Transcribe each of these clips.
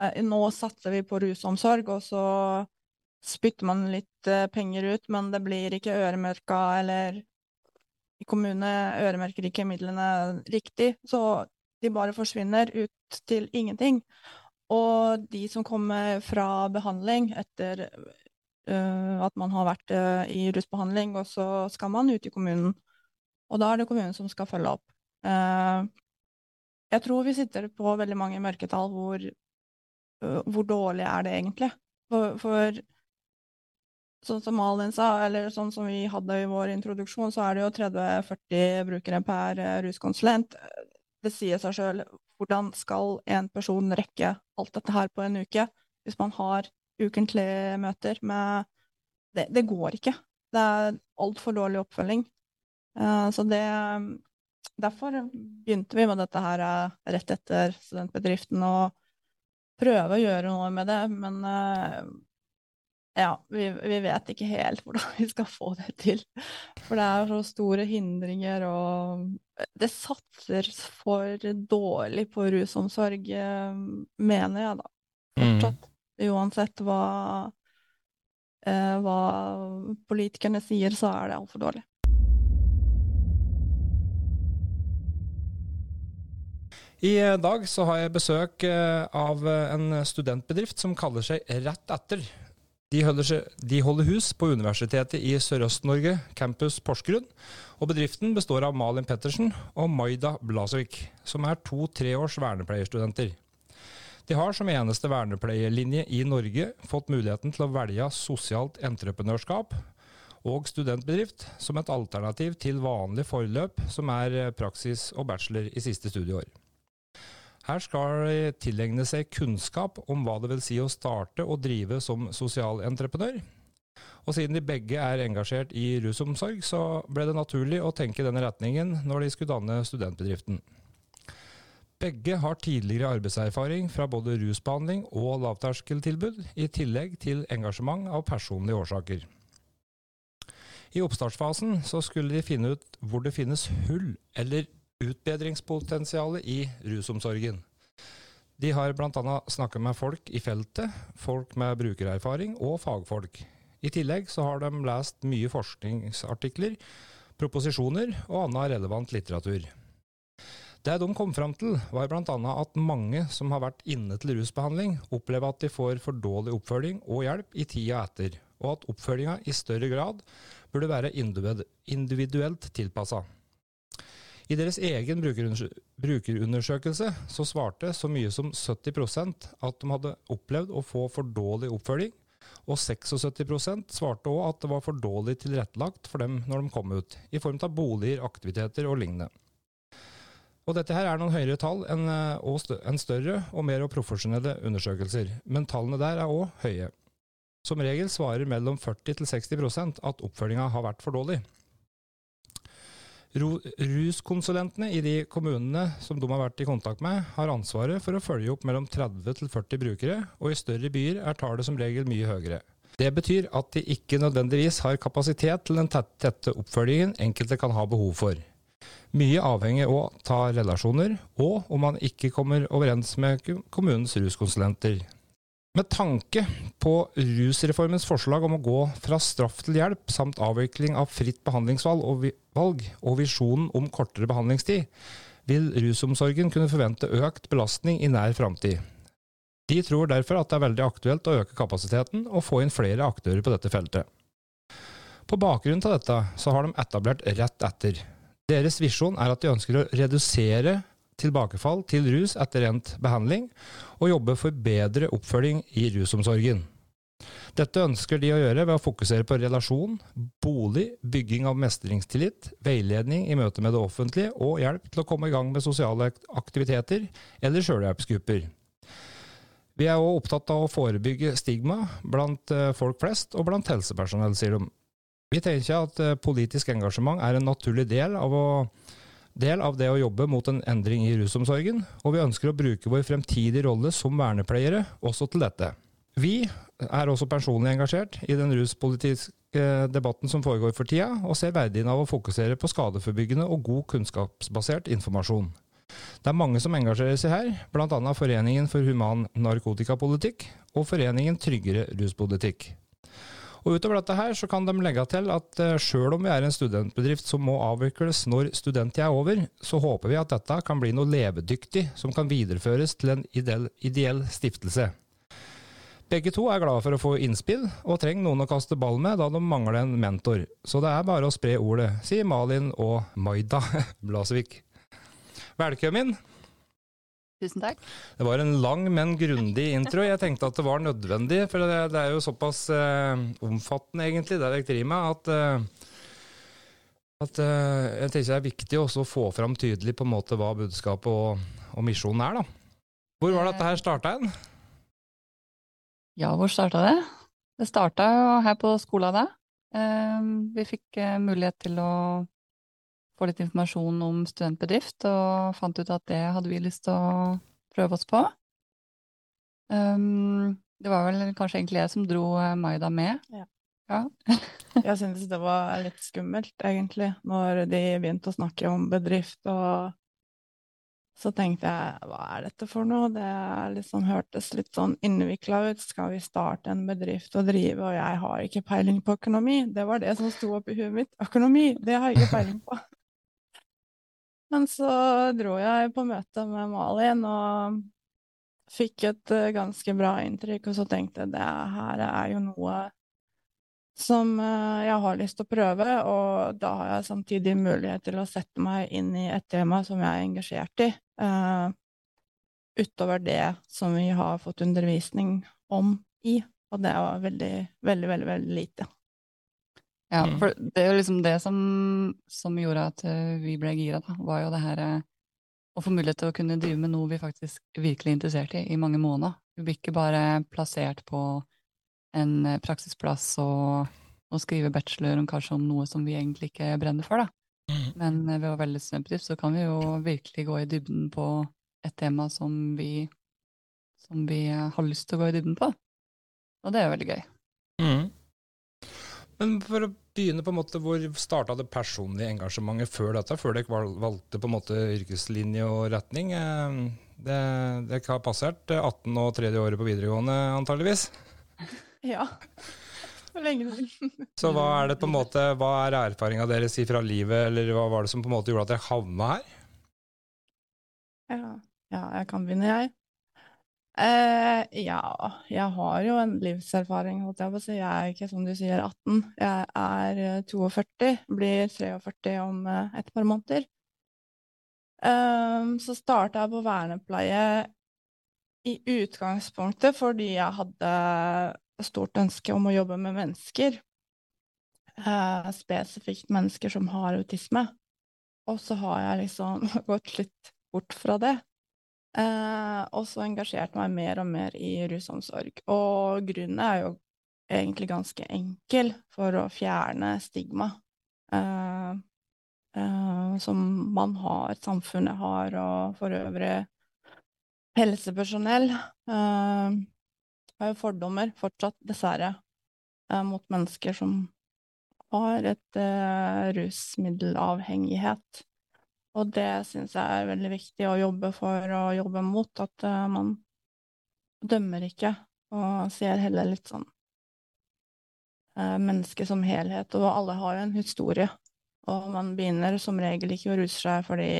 eh, nå satser vi på rusomsorg, og så spytter man litt eh, penger ut, men det blir ikke øremerka, eller i kommunene øremerker ikke midlene riktig, så de bare forsvinner ut til ingenting. Og de som kommer fra behandling etter uh, at man har vært uh, i rusbehandling, og så skal man ut i kommunen. Og da er det kommunen som skal følge opp. Uh, jeg tror vi sitter på veldig mange mørketall hvor, hvor dårlig er det egentlig. For, for sånn som Malin sa, eller sånn som vi hadde i vår introduksjon, så er det jo 30-40 brukere per ruskonsulent. Det sier seg sjøl. Hvordan skal en person rekke alt dette her på en uke hvis man har ukentlige møter med det, det, går ikke. Det er altfor dårlig oppfølging. Så det Derfor begynte vi med dette her rett etter studentbedriften, og prøve å gjøre noe med det. Men uh, ja, vi, vi, vet ikke helt hvordan vi skal få det til. For det er så store hindringer, og det satser for dårlig på rusomsorg, mener jeg da. Mm. Fortsatt. Mm. Uansett hva, eh, hva politikerne sier, så er det altfor dårlig. I dag så har jeg besøk eh, av en studentbedrift som kaller seg Rett etter. De holder, seg, de holder hus på Universitetet i Sørøst-Norge, campus Porsgrunn. Og bedriften består av Malin Pettersen og Maida Blasvik, som er to treårs vernepleierstudenter. De har som eneste vernepleierlinje i Norge fått muligheten til å velge sosialt entreprenørskap og studentbedrift som et alternativ til vanlig forløp, som er praksis og bachelor i siste studieår. Her skal de tilegne seg kunnskap om hva det vil si å starte og drive som sosialentreprenør. Og siden de begge er engasjert i rusomsorg, så ble det naturlig å tenke i denne retningen når de skulle danne studentbedriften. Begge har tidligere arbeidserfaring fra både rusbehandling og lavterskeltilbud, i tillegg til engasjement av personlige årsaker. I oppstartsfasen så skulle de finne ut hvor det finnes hull eller utbedringspotensial i rusomsorgen. De har bl.a. snakket med folk i feltet, folk med brukererfaring og fagfolk. I tillegg så har de lest mye forskningsartikler, proposisjoner og annen relevant litteratur. Det de kom fram til, var bl.a. at mange som har vært inne til rusbehandling, opplever at de får for dårlig oppfølging og hjelp i tida etter, og at oppfølginga i større grad burde være individuelt tilpassa. I deres egen brukerundersøkelse så svarte så mye som 70% at de hadde opplevd å få for dårlig oppfølging, og 76% svarte òg at det var for dårlig tilrettelagt for dem når de kom ut, i form av boliger, aktiviteter og lignende. Og dette her er noen høyere tall enn eh, større og mer profesjonelle undersøkelser, men tallene der er òg høye. Som regel svarer mellom 40 til 60% at oppfølginga har vært for dårlig. Ruskonsulentene i de kommunene som de har vært i kontakt med, har ansvaret for å følge opp mellom 30 til 40 brukere, og i større byer er tallet som regel mye høyere. Det betyr at de ikke nødvendigvis har kapasitet til den tette oppfølgingen enkelte kan ha behov for. Mye avhenger òg av relasjoner, og om man ikke kommer overens med kommunens ruskonsulenter. Med tanke på rusreformens forslag om å gå fra straff til hjelp, samt avvikling av fritt behandlingsvalg og, og visjonen om kortere behandlingstid, vil rusomsorgen kunne forvente økt belastning i nær framtid. De tror derfor at det er veldig aktuelt å øke kapasiteten og få inn flere aktører på dette feltet. På bakgrunn av dette så har de etablert Rett etter, deres visjon er at de ønsker å redusere tilbakefall til rus etter endt behandling, og jobbe for bedre oppfølging i rusomsorgen. Dette ønsker de å gjøre ved å fokusere på relasjon, bolig, bygging av mestringstillit, veiledning i møte med det offentlige og hjelp til å komme i gang med sosiale aktiviteter eller sjølhjelpsgrupper. Vi er òg opptatt av å forebygge stigma blant eh, folk flest og blant helsepersonell, sier de. Vi tenker at eh, politisk engasjement er en naturlig del av, å, del av, det å jobbe mot en endring i rusomsorgen, og vi ønsker å bruke vår fremtidige rolle som vernepleiere også til dette. Vi er også personlig engasjert i den ruspolitiske debatten som foregår for tida, og ser verdien av å fokusere på skadeforbyggende og god kunnskapsbasert informasjon. Det er mange som engasjerer seg her, bl.a. Foreningen for human narkotikapolitikk og Foreningen tryggere ruspolitikk. Og Utover dette her så kan de legge til at uh, sjøl om vi er en studentbedrift som må avvikles når studenttida er over, så håper vi at dette kan bli noe levedyktig som kan videreføres til en ideell, ideell stiftelse. Begge to er glade for å få innspill, og trenger noen å kaste ball med da de mangler en mentor. Så det er bare å spre ordet, sier Malin og Maida Blasvik. Velkommen! Tusen takk. Det var en lang, men grundig intro. Jeg tenkte at det var nødvendig, for det, det er jo såpass eh, omfattende, egentlig, det dere driver med, at, eh, at eh, jeg tenker det er viktig også å få fram tydelig på en måte hva budskapet og, og misjonen er. da. Hvor var dette her starta hen? Ja, hvor starta det? Det starta jo her på skolen da. Vi fikk eh, mulighet til å få litt informasjon om studentbedrift, og fant ut at det hadde vi lyst til å prøve oss på. Um, det var vel kanskje egentlig jeg som dro eh, Maida med. Ja. ja. jeg syntes det var litt skummelt, egentlig, når de begynte å snakke om bedrift og så tenkte jeg hva er dette for noe? Det liksom hørtes litt sånn innvikla ut. Skal vi starte en bedrift og drive, og jeg har ikke peiling på økonomi? Det var det som sto oppi huet mitt. Økonomi, det har jeg ikke peiling på. Men så dro jeg på møte med Malin og fikk et uh, ganske bra inntrykk, og så tenkte jeg det her er jo noe som uh, jeg har lyst til å prøve, og da har jeg samtidig mulighet til å sette meg inn i et tema som jeg er engasjert i, uh, utover det som vi har fått undervisning om i, og det var veldig, veldig, veldig, veldig lite. Ja, mm. for det er jo liksom det som, som gjorde at eh, vi ble gira, da, var jo det her eh, å få mulighet til å kunne drive med noe vi faktisk virkelig er interessert i i mange måneder. Vi blir ikke bare plassert på en eh, praksisplass og, og skrive bachelor om kanskje om noe som vi egentlig ikke brenner for, da. Mm. Men ved å velge studentbedrift så kan vi jo virkelig gå i dybden på et tema som vi, som vi har lyst til å gå i dybden på. Og det er jo veldig gøy. Men for å begynne, på en måte, hvor starta det personlige engasjementet før dette? Før dere valgte på en måte yrkeslinje og retning? Eh, det, dere har passert 18 og tredje året på videregående, antageligvis? Ja. Så hva er det på en måte, hva er erfaringa deres fra livet, eller hva var det som på en måte gjorde at dere havna her? Ja, ja jeg kan begynne, jeg. Eh, ja, jeg har jo en livserfaring, holdt jeg på å si. Jeg er ikke som du sier 18. Jeg er 42, eh, blir 43 om eh, et par måneder. Um, så starta jeg på vernepleie i utgangspunktet fordi jeg hadde stort ønske om å jobbe med mennesker. Uh, spesifikt mennesker som har autisme. Og så har jeg liksom gått litt bort fra det. Eh, og så engasjerte meg mer og mer i rusomsorg. Og grunnen er jo egentlig ganske enkel for å fjerne stigma eh, eh, som man har, samfunnet har, og for øvrig helsepersonell. Eh, har jo fordommer fortsatt, dessverre, eh, mot mennesker som har et eh, rusmiddelavhengighet. Og det syns jeg er veldig viktig å jobbe for og jobbe mot, at uh, man dømmer ikke, og ser heller litt sånn uh, mennesket som helhet. Og alle har jo en historie, og man begynner som regel ikke å ruse seg fordi,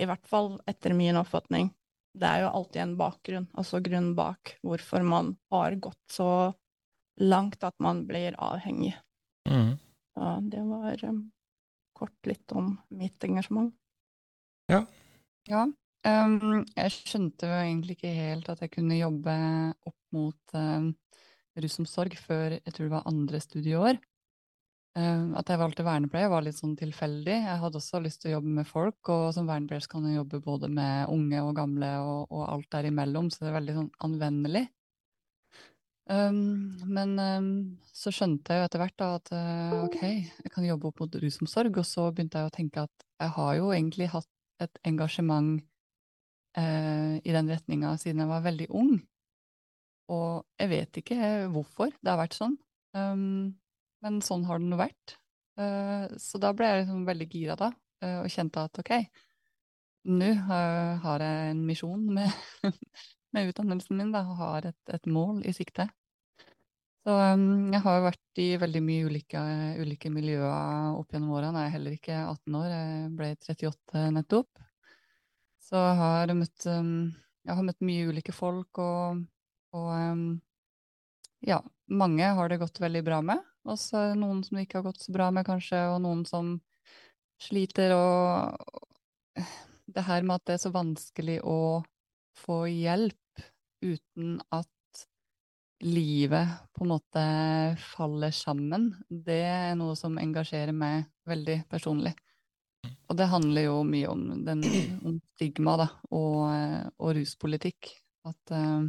i hvert fall etter min oppfatning, det er jo alltid en bakgrunn, altså grunn bak hvorfor man har gått så langt at man blir avhengig. Mm. Ja, det var um, kort litt om mitt engasjement. Ja. Ja. Um, jeg skjønte jo egentlig ikke helt at jeg kunne jobbe opp mot um, rusomsorg før jeg tror det var andre studieår. Um, at jeg valgte vernepleie var litt sånn tilfeldig. Jeg hadde også lyst til å jobbe med folk, og som vernepleier kan jeg jobbe både med unge og gamle og, og alt derimellom, så det er veldig sånn anvendelig. Um, men um, så skjønte jeg jo etter hvert da at uh, ok, jeg kan jobbe opp mot rusomsorg, og så begynte jeg å tenke at jeg har jo egentlig hatt et engasjement uh, i den retninga siden jeg var veldig ung. Og jeg vet ikke hvorfor det har vært sånn, um, men sånn har det nå vært. Uh, så da ble jeg liksom veldig gira da, og kjente at ok, nå har jeg en misjon med, med utdannelsen min, da, og har et, et, mål i sikte. Så um, jeg har vært i veldig mye ulike, ulike miljøer opp gjennom årene. Jeg er heller ikke 18 år, jeg ble 38 nettopp. Så jeg har møtt, um, jeg har møtt mye ulike folk, og, og um, ja, mange har det gått veldig bra med. Og så noen som det ikke har gått så bra med, kanskje, og noen som sliter, og det her med at det er så vanskelig å få hjelp uten at livet på en måte faller sammen, det er noe som engasjerer meg veldig personlig. Og det handler jo mye om, den, om stigma da, og, og, ruspolitikk. At uh,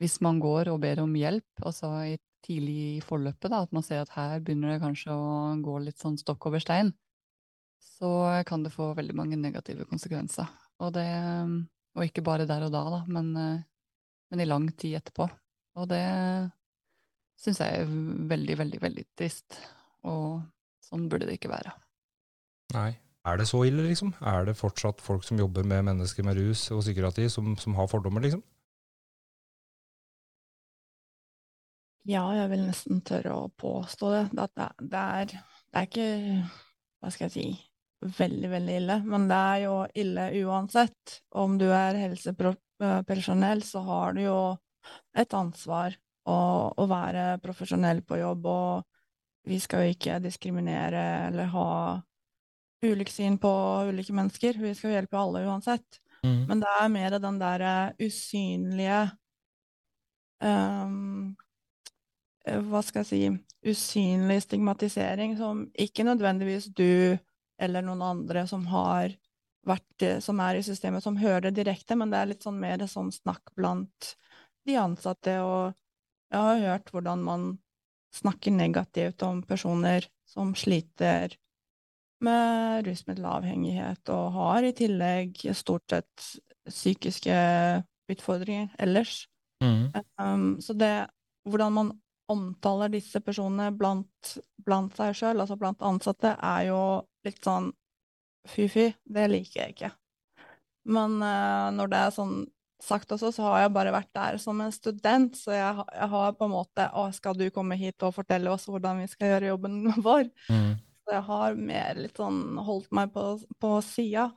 hvis man går og ber om hjelp, altså i tidlig i forløpet, da, at man ser at her begynner det kanskje å gå litt sånn stokk over stein, så kan det få veldig mange negative konsekvenser. Og, det, og ikke bare der og da, da men, uh, men i lang tid etterpå. Og det syns jeg er veldig, veldig, veldig trist. Og sånn burde det ikke være. Nei. Er det så ille, liksom? Er det fortsatt folk som jobber med mennesker med rus og psykiatri, som, som har fordommer, liksom? Ja, jeg vil nesten tørre å påstå det. At det, det, er, det er ikke Hva skal jeg si veldig, veldig ille. Men det er jo ille uansett. Om du er helsepersonell, så har du jo et ansvar å, å være profesjonell på jobb, og vi skal jo ikke diskriminere eller ha ulikt syn på ulike mennesker. Vi skal jo hjelpe alle uansett. Mm. Men det er mer den der usynlige um, Hva skal jeg si Usynlig stigmatisering som ikke nødvendigvis du eller noen andre som har vært som er i systemet, som hører det direkte, men det er litt sånn mer sånn snakk blant de ansatte, og jeg har hørt hvordan man snakker negativt om personer som sliter med rusmiddelavhengighet, og har i tillegg stort sett psykiske utfordringer ellers. Mm. Um, så det hvordan man omtaler disse personene blant, blant seg sjøl, altså blant ansatte, er jo litt sånn fy-fy. Det liker jeg ikke. Men uh, når det er sånn sagt også, så har jeg bare vært der som en student, så jeg, jeg har på en måte Å, skal du komme hit og fortelle oss hvordan vi skal gjøre jobben vår? Mm. Så jeg har mer litt sånn holdt meg på, på sida.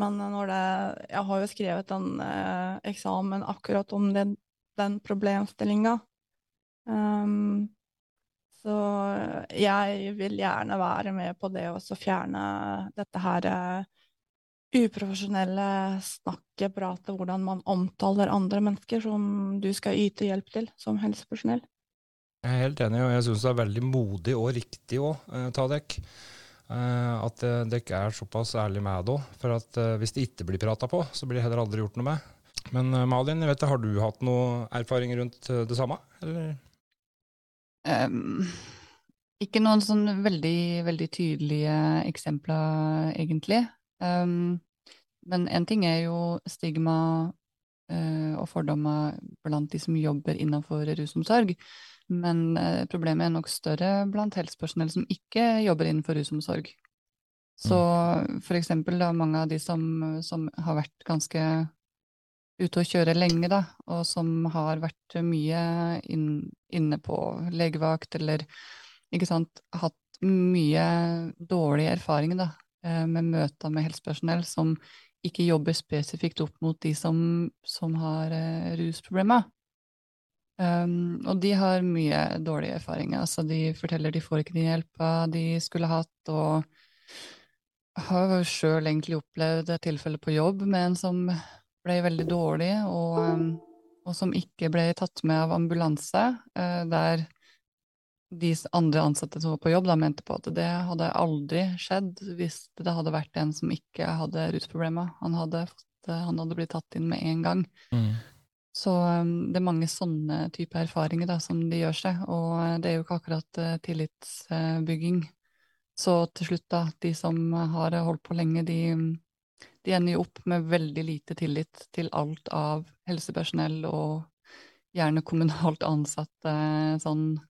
Men når det Jeg har jo skrevet en eh, eksamen akkurat om den, den problemstillinga. Um, så jeg vil gjerne være med på det å fjerne dette her eh, uprofesjonelle snakket, pratet, hvordan man omtaler andre mennesker som du skal yte hjelp til som helsepersonell. Jeg er helt enig, og jeg syns det er veldig modig og riktig òg, eh, Tadek. Eh, at eh, dere er såpass ærlige med det òg. For at hvis det ikke blir prata på, så blir det heller aldri gjort noe med. Men Malin, jeg vet, har du hatt noe erfaring rundt det samme, eller? Um, ikke noen sånn veldig, veldig tydelige eksempler, egentlig. Um, men en ting er jo stigma uh, og fordommer blant de som jobber innenfor rusomsorg. Men uh, problemet er nok større blant helsepersonell som ikke jobber innenfor rusomsorg. Så mm. for eksempel da, mange av de som, som har vært ganske ute og kjøre lenge, da, og som har vært mye inn, inne på legevakt eller ikke sant, hatt mye dårlige erfaringer da, Eh, med møter med helsepersonell som ikke jobber spesifikt opp mot de som, som har uh, rusproblemer. Um, og de har mye dårlige erfaringer. Altså, de forteller de får ikke den hjelpa de skulle hatt, og har sjøl egentlig opplevd et tilfelle på jobb med en som ble veldig dårlig, og, um, og som ikke ble tatt med av ambulanse, uh, der de andre ansatte som var på jobb, da, mente på at det hadde aldri skjedd hvis det hadde vært en som ikke hadde rusproblemer. Han hadde, han hadde blitt tatt inn med en gang. Mm. Så um, det er mange sånne typer erfaringer da, som de gjør seg, og uh, det er jo ikke akkurat uh, tillitsbygging. Så til slutt, da, de som har holdt på lenge, de, de ender jo opp med veldig lite tillit til alt av helsepersonell og gjerne kommunalt ansatte sånn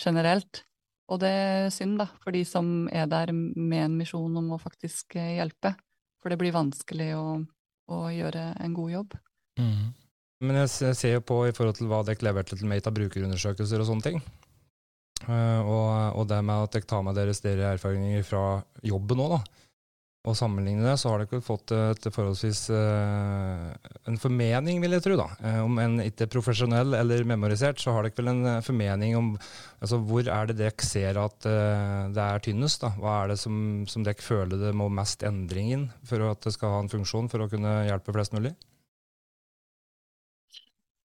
generelt. Og det er synd, da, for de som er der med en misjon om å faktisk eh, hjelpe. For det blir vanskelig å, å gjøre en god jobb. Mm. Men jeg ser jo på i forhold til hva dere leverte til Mate av brukerundersøkelser og sånne ting. Uh, og, og, det med at dere tar med deres, deres erfaringer fra jobben òg, da og sammenligne det, så har dere fått et forholdsvis uh, en formening, vil jeg tro. da. Uh, om en ikke profesjonell eller memorisert, så har dere vel en uh, formening om altså, hvor er det dere ser at det er tynnest? da? Hva er det som, som dere føler det må mest endring inn for at det skal ha en funksjon for å kunne hjelpe flest mulig?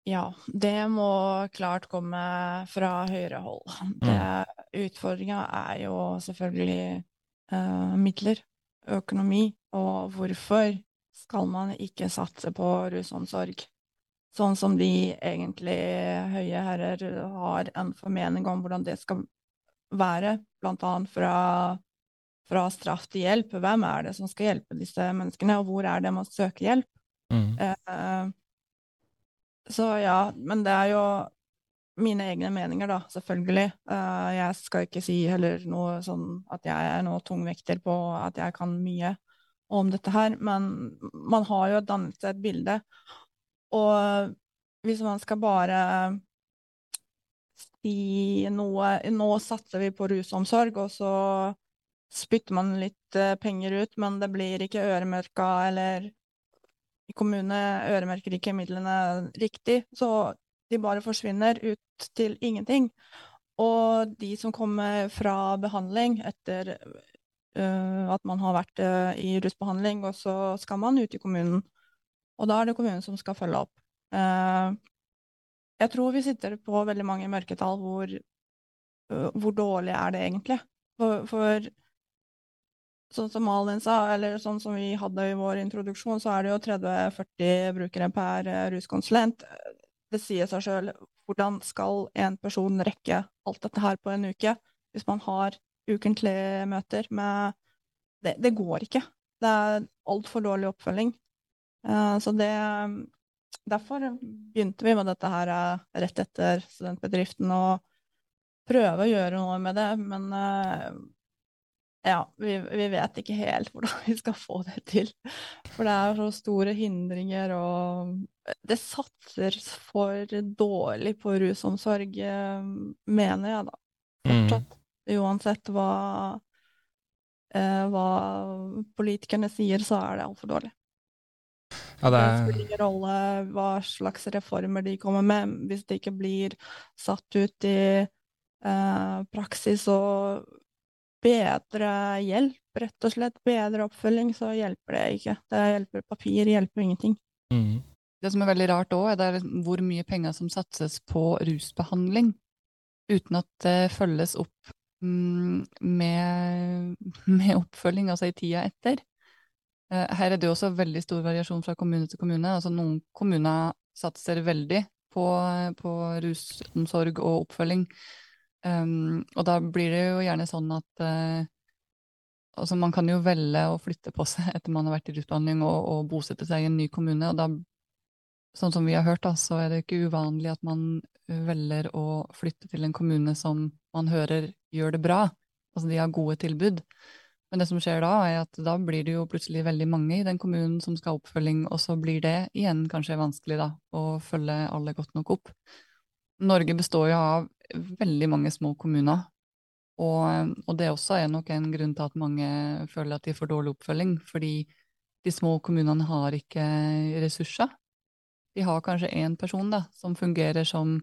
Ja, det må klart komme fra høyre hold. Mm. Utfordringa er jo selvfølgelig midler økonomi, og hvorfor skal man ikke satse på rusomsorg? Sånn som de egentlig høye herrer har en formening om hvordan det skal være, blant annet fra, fra straff til hjelp. Hvem er det som skal hjelpe disse menneskene, og hvor er det man søker hjelp? Mm. Eh, så ja, men det er jo mine egne meninger, da, selvfølgelig. Uh, jeg skal ikke si heller noe sånn at jeg er noe tungvekter på at jeg kan mye om dette her, men man har jo dannet seg et bilde. Og hvis man skal bare si noe Nå satser vi på rusomsorg, og så spytter man litt uh, penger ut, men det blir ikke øremerka, eller kommunene øremerker ikke midlene riktig, så de bare forsvinner ut til ingenting. Og de som kommer fra behandling etter uh, at man har vært uh, i rusbehandling, og så skal man ut i kommunen. Og da er det kommunen som skal følge opp. Uh, jeg tror vi sitter på veldig mange mørketall hvor, hvor dårlig er det egentlig. For, for sånn som Malin sa, eller sånn som vi hadde i vår introduksjon, så er det jo 30-40 brukere per ruskonsulent det sier seg sjøl. Hvordan skal en person rekke alt dette her på en uke hvis man har ukentlige møter med det, det går ikke. Det er altfor dårlig oppfølging. Uh, så det Derfor begynte vi med dette her uh, rett etter studentbedriften, og prøve å gjøre noe med det. Men uh, ja, vi, vi, vet ikke helt hvordan vi skal få det til. For det er så store hindringer, og det satser for dårlig på rusomsorg, eh, mener jeg da. Fortsatt. Mm. Uansett hva, eh, hva politikerne sier, så er det altfor dårlig. Ja, det... det spiller ingen rolle hva slags reformer de kommer med, hvis det ikke blir satt ut i eh, praksis og bedre hjelp, rett og slett. Bedre oppfølging, så hjelper det ikke. Det hjelper papir, hjelper ingenting. Mm. Det som er veldig rart òg, er hvor mye penger som satses på rusbehandling, uten at det følges opp mm, med, med, oppfølging, altså i tida etter. Eh, her er det også veldig stor variasjon fra kommune til kommune. Altså Noen kommuner satser veldig på, på rusomsorg og oppfølging, Um, og da blir det jo gjerne sånn at uh, altså man kan jo velge å flytte på seg etter man har vært i rusbehandling og, og, bosette seg i en ny kommune. og da, Sånn som vi har hørt, da, så er det ikke uvanlig at man velger å flytte til en kommune som man hører gjør det bra. Altså de har gode tilbud. Men det som skjer da, er at da blir det jo plutselig veldig mange i den kommunen som skal ha oppfølging, og så blir det igjen kanskje vanskelig da, å følge alle godt nok opp. Norge består jo av veldig mange små kommuner. Og, og, det også er nok en grunn til at mange føler at de får dårlig oppfølging, fordi de små kommunene har ikke ressurser. De har kanskje én person da, som fungerer som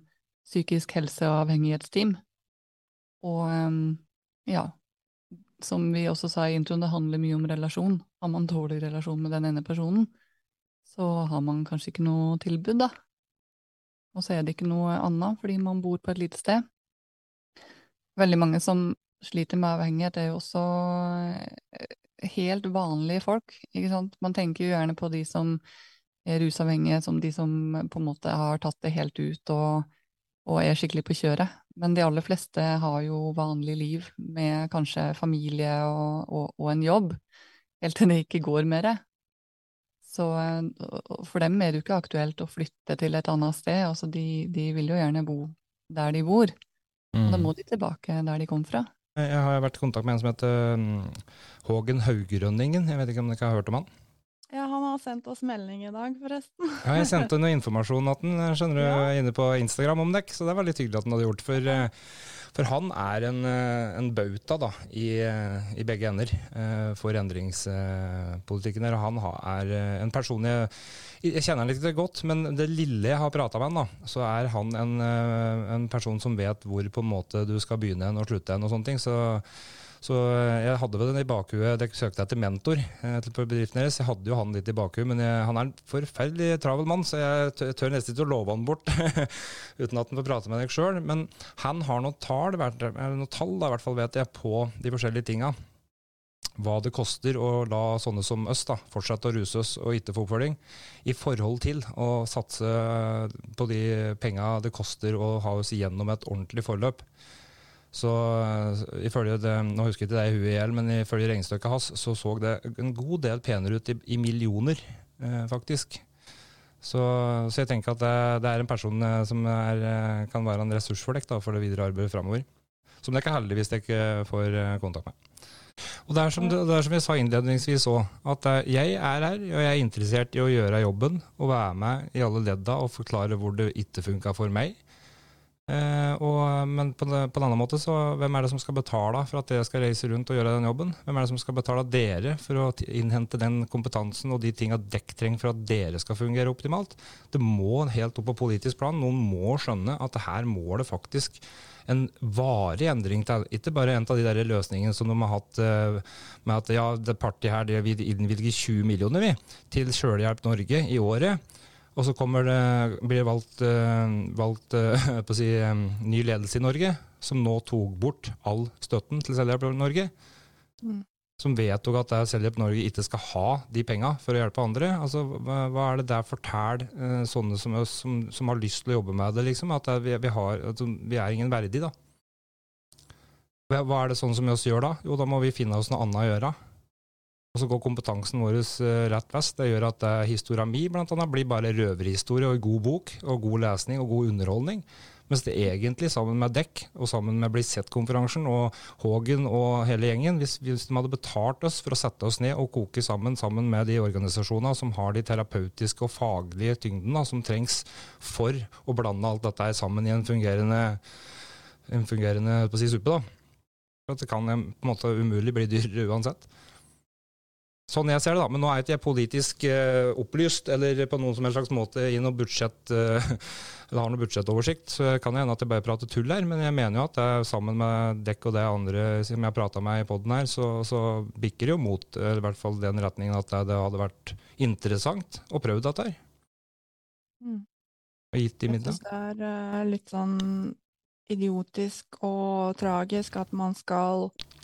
psykisk helse- og avhengighetsteam. Og ja, som vi også sa i introen, det handler mye om relasjon. Har man dårlig relasjon med den ene personen, så har man kanskje ikke noe tilbud, da og så er det ikke noe annet fordi man bor på et lite sted. Veldig mange som sliter med avhengighet, er jo også eh, helt vanlige folk, ikke sant. Man tenker jo gjerne på de som er rusavhengige som de som på en måte har tatt det helt ut og, og er skikkelig på kjøret. Men de aller fleste har jo vanlig liv med kanskje familie og, og, og en jobb, helt til det ikke går mer. Så for dem er det jo ikke aktuelt å flytte til et annet sted. Altså de, de vil jo gjerne bo der de bor. Og da mm. må de tilbake der de kom fra. Jeg har vært i kontakt med en som heter um, Hågen Haugrønningen. Jeg vet ikke om dere har hørt om han? Ja, han har sendt oss melding i dag, forresten. Ja, jeg sendte noe informasjon at den, skjønner du, ja. inne på Instagram om dere, så det var litt hyggelig at den hadde gjort. For, for han er en, en bauta da, i, i, begge ender for endringspolitikken. Og han er en person jeg, jeg kjenner han litt godt, men det lille jeg har prata med han, da, så er han en, en, person som vet hvor på en måte du skal begynne og slutte en og sånne ting. så så eh, jeg hadde vel den i bakhuet. Jeg søkte etter mentor til på bedriften deres. Jeg hadde jo han litt i bakhuet, men jeg, han er en forferdelig travel mann, så jeg tør nesten ikke å love han bort uten at han får prate med deg sjøl. Men han har noen tall, noen tall da, i hvert fall vet jeg, på de forskjellige tinga. Hva det koster å la sånne som oss da, fortsette å ruse oss og ikke få oppfølging, i forhold til å satse på de penga det koster å ha oss igjennom et ordentlig forløp. Så eh, ifølge det, nå husker jeg ikke det i huet i hjel, men ifølge regnestykket hans så så det en god del penere ut i, i millioner, eh, faktisk. Så, så, jeg tenker at det, det er en person eh, som er, eh, kan være en ressurs for dere for det videre arbeidet framover. Som dere heldigvis dere får kontakt med. Og det er som, det er som jeg sa innledningsvis òg, at jeg er her og jeg er interessert i å gjøre jobben og være med i alle ledda og forklare hvor det ikke funka for meg. Eh, og, men på, på, en annen måte, så hvem er det som skal betale for at dere skal reise rundt og gjøre den jobben? Hvem er det som skal betale dere for å innhente den kompetansen og de tinga dekk trenger for at dere skal fungere optimalt? Det må helt opp på politisk plan. Noen må skjønne at her må det faktisk en varig endring til. Ikke bare en av de der løsningene som de har hatt uh, med at ja, det partiet her det vil innvilge 20 millioner vi, til Sjølhjelp Norge i året. Og så det, blir det valgt, eh, valgt eh, si, ny ledelse i Norge, som nå tok bort all støtten til Selvhjelp Norge. Mm. Som vedtok at Selvhjelp Norge ikke skal ha de penga for å hjelpe andre. Altså, hva er det der forteller eh, sånne som, som, som, har lyst til å jobbe med det, liksom? At vi, vi, har, at vi er ingen verdig, da. Hva er det sånn som vi oss gjør da? Jo, da må vi finne oss noe annet å gjøre. Og så går kompetansen vår eh, rett vest. Det gjør at uh, historia mi annet, blir bare røverhistorie og god bok og god lesning og god underholdning. Mens det egentlig, sammen med dekk og sammen med Bli sett-konferansen og Hågen og hele gjengen, hvis, hvis, de hadde betalt oss for å sette oss ned og koke sammen sammen med de organisasjonene som har de terapeutiske og faglige tyngdene som trengs for å blande alt dette sammen i en fungerende, en fungerende si, suppe. da. For det kan på en måte umulig bli dyrere uansett. Sånn jeg ser det, da. Men nå er ikke jeg politisk uh, opplyst eller på noen som helst slags måte i noe budsjett uh, eller har noe budsjettoversikt. Så kan det hende at jeg bare prater tull her, men jeg mener jo at det, sammen med dekk og det andre som jeg prata med i poden her, så, så, bikker det jo mot i hvert fall den retningen at det, det hadde vært interessant å prøve dette her. Mm. Og gitt de midlene. Jeg syns det er litt sånn idiotisk og tragisk at man skal Eh,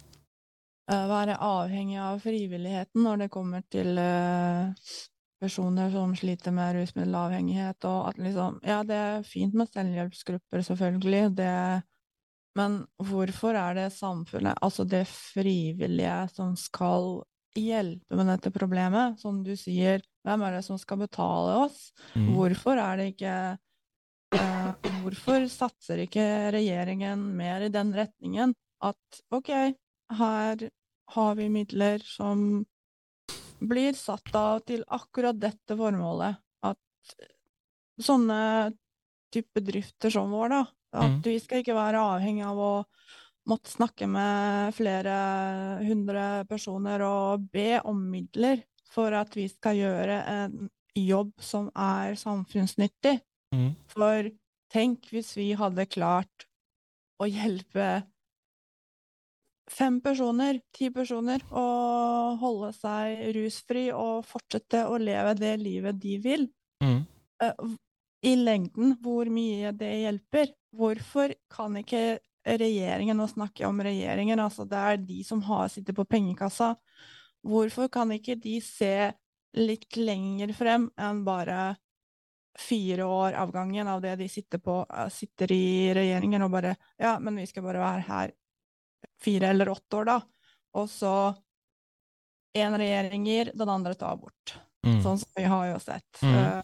være avhengig av frivilligheten når det kommer til uh, personer som sliter med rusmiddelavhengighet, og at liksom Ja, det er fint med selvhjelpsgrupper, selvfølgelig, det Men hvorfor er det samfunnet, altså det frivillige, som skal hjelpe med dette problemet? Som du sier, hvem er det som skal betale oss? Mm. Hvorfor er det ikke uh, Hvorfor satser ikke regjeringen mer i den retningen at OK, her har vi midler som blir satt av til akkurat dette formålet. At sånne type bedrifter som vår, da, at mm. vi skal ikke være avhengig av å måtte snakke med flere hundre personer og be om midler for at vi skal gjøre en jobb som er samfunnsnyttig. Mm. For tenk hvis vi hadde klart å hjelpe fem personer, ti personer, og holde seg rusfri og fortsette å leve det livet de vil. Mm. Uh, I lengden, hvor mye det hjelper. Hvorfor kan ikke regjeringen, nå snakker jeg om regjeringen, altså det er de som har sitter på pengekassa, hvorfor kan ikke de se litt lenger frem enn bare fire år av gangen av det de sitter på, uh, sitter i regjeringen og bare Ja, men vi skal bare være her fire eller åtte år, da. Og så én regjering gir, den andre tar bort. Mm. Sånn som vi har jo sett. Mm.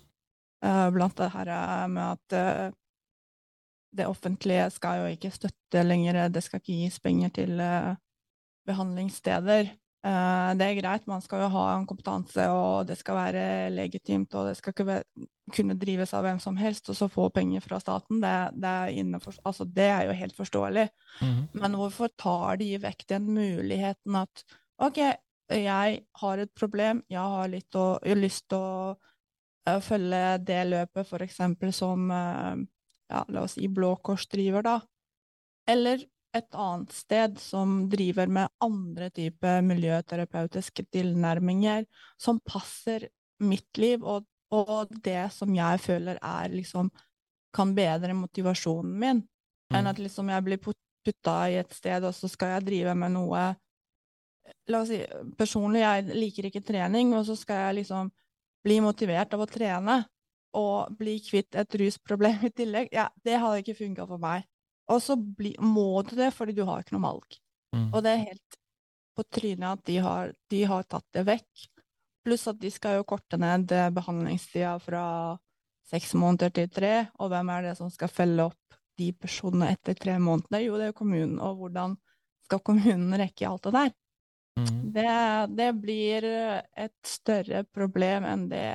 Uh, blant det her med at uh, det offentlige skal jo ikke støtte lenger, det skal ikke gis penger til uh, behandlingssteder. Eh, det er greit, man skal jo ha en kompetanse, og det skal være legitimt, og det skal ikke kunne drives av hvem som helst, og så få penger fra staten. Det, det, er, innenfor, altså det er, jo helt forståelig. Mm. Men hvorfor tar de vekk den muligheten at OK, jeg har et problem, jeg har, litt å, jeg har lyst til å uh, følge det løpet, eksempel som uh, ja, la oss si Blå Kors driver, da. Eller et annet sted som driver med andre typer miljøterapeutiske tilnærminger som passer mitt liv, og, og, det som jeg føler er liksom kan bedre motivasjonen min, mm. enn at liksom jeg blir putta i et sted, og så skal jeg drive med noe La oss si personlig, jeg liker ikke trening, og så skal jeg liksom bli motivert av å trene og bli kvitt et rusproblem i tillegg. Ja, det hadde ikke funka for meg. Og så bli, må du det fordi du har ikke noe valg. Mm. Og det er helt på trynet at de har, de har, tatt det vekk. Pluss at de skal jo korte ned behandlingstida fra seks måneder til tre. Og hvem er det som skal følge opp de personene etter tre måneder? Jo, det er jo kommunen. Og hvordan skal kommunen rekke alt det der? Mm. Det, det blir et større problem enn det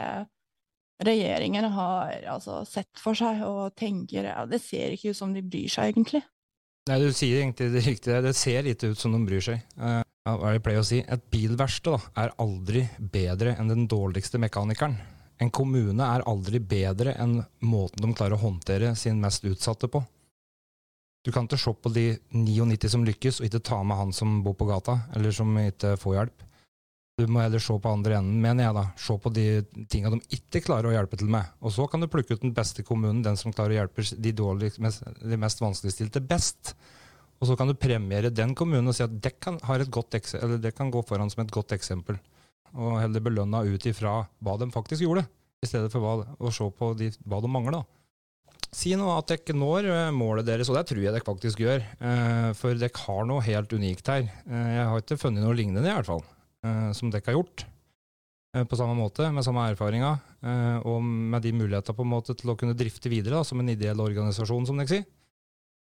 regjeringen har altså, sett for seg og tenker ja, Det ser ikke ut som de bryr seg, egentlig. Nei, du sier egentlig det riktige. Det ser lite ut som de bryr seg. Uh, hva er det jeg pleier å si? Et bilverksted er aldri bedre enn den dårligste mekanikeren. En kommune er aldri bedre enn måten de klarer å håndtere sin mest utsatte på. Du kan ikke se på de 99 som lykkes, og ikke ta med han som bor på gata, eller som ikke får hjelp. Du må heller se på andre enden, mener jeg da. Se på de tinga de ikke klarer å hjelpe til med. Og så kan du plukke ut den beste kommunen, den som klarer å hjelpe de, dårlig, mest, de mest vanskeligstilte best. Og så kan du premiere den kommunen og si at det kan, det kan gå foran som et godt eksempel. Og heller belønna ut ifra hva de faktisk gjorde, i stedet for hva, å se på de, hva de mangler. Si nå at dere når eh, målet deres, og det tror jeg dere faktisk gjør. Eh, for dere har noe helt unikt her. Eh, jeg har ikke funnet noe lignende, i hvert fall. Eh, som dere har gjort, eh, på samme måte, med samme erfaringer, eh, og med de muligheter på en måte til å kunne drifte videre da, som en ideell organisasjon, som dere sier.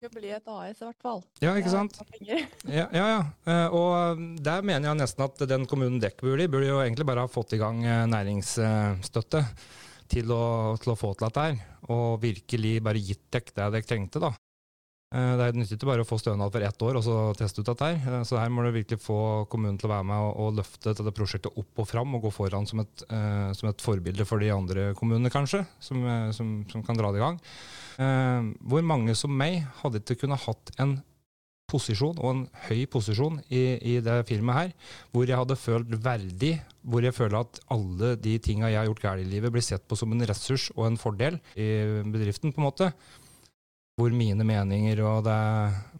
Det blir et AS i hvert fall. Ja, ikke sant? Ja, ja, ja. Og der mener jeg nesten at den kommunen dere burde i, burde jo egentlig bare ha fått i gang næringsstøtte til å, til å få til dette her, og virkelig bare gitt dere det dere trengte, da. Eh, det er nyttig bare å få stønad for ett år og så teste ut dette. her. Eh, så her må du virkelig få kommunen til å være med og, løfte dette prosjektet opp og fram og gå foran som et, uh, som et forbilde for de andre kommunene, kanskje, som, som, som kan dra det i gang. Hvor mange som meg hadde ikke kunnet hatt en posisjon, og en høy posisjon, i, i, det firmaet her, hvor jeg hadde følt verdig, hvor jeg føler at alle de tinga jeg har gjort galt i livet, blir sett på som en ressurs og en fordel i bedriften, på en måte hvor mine meninger og det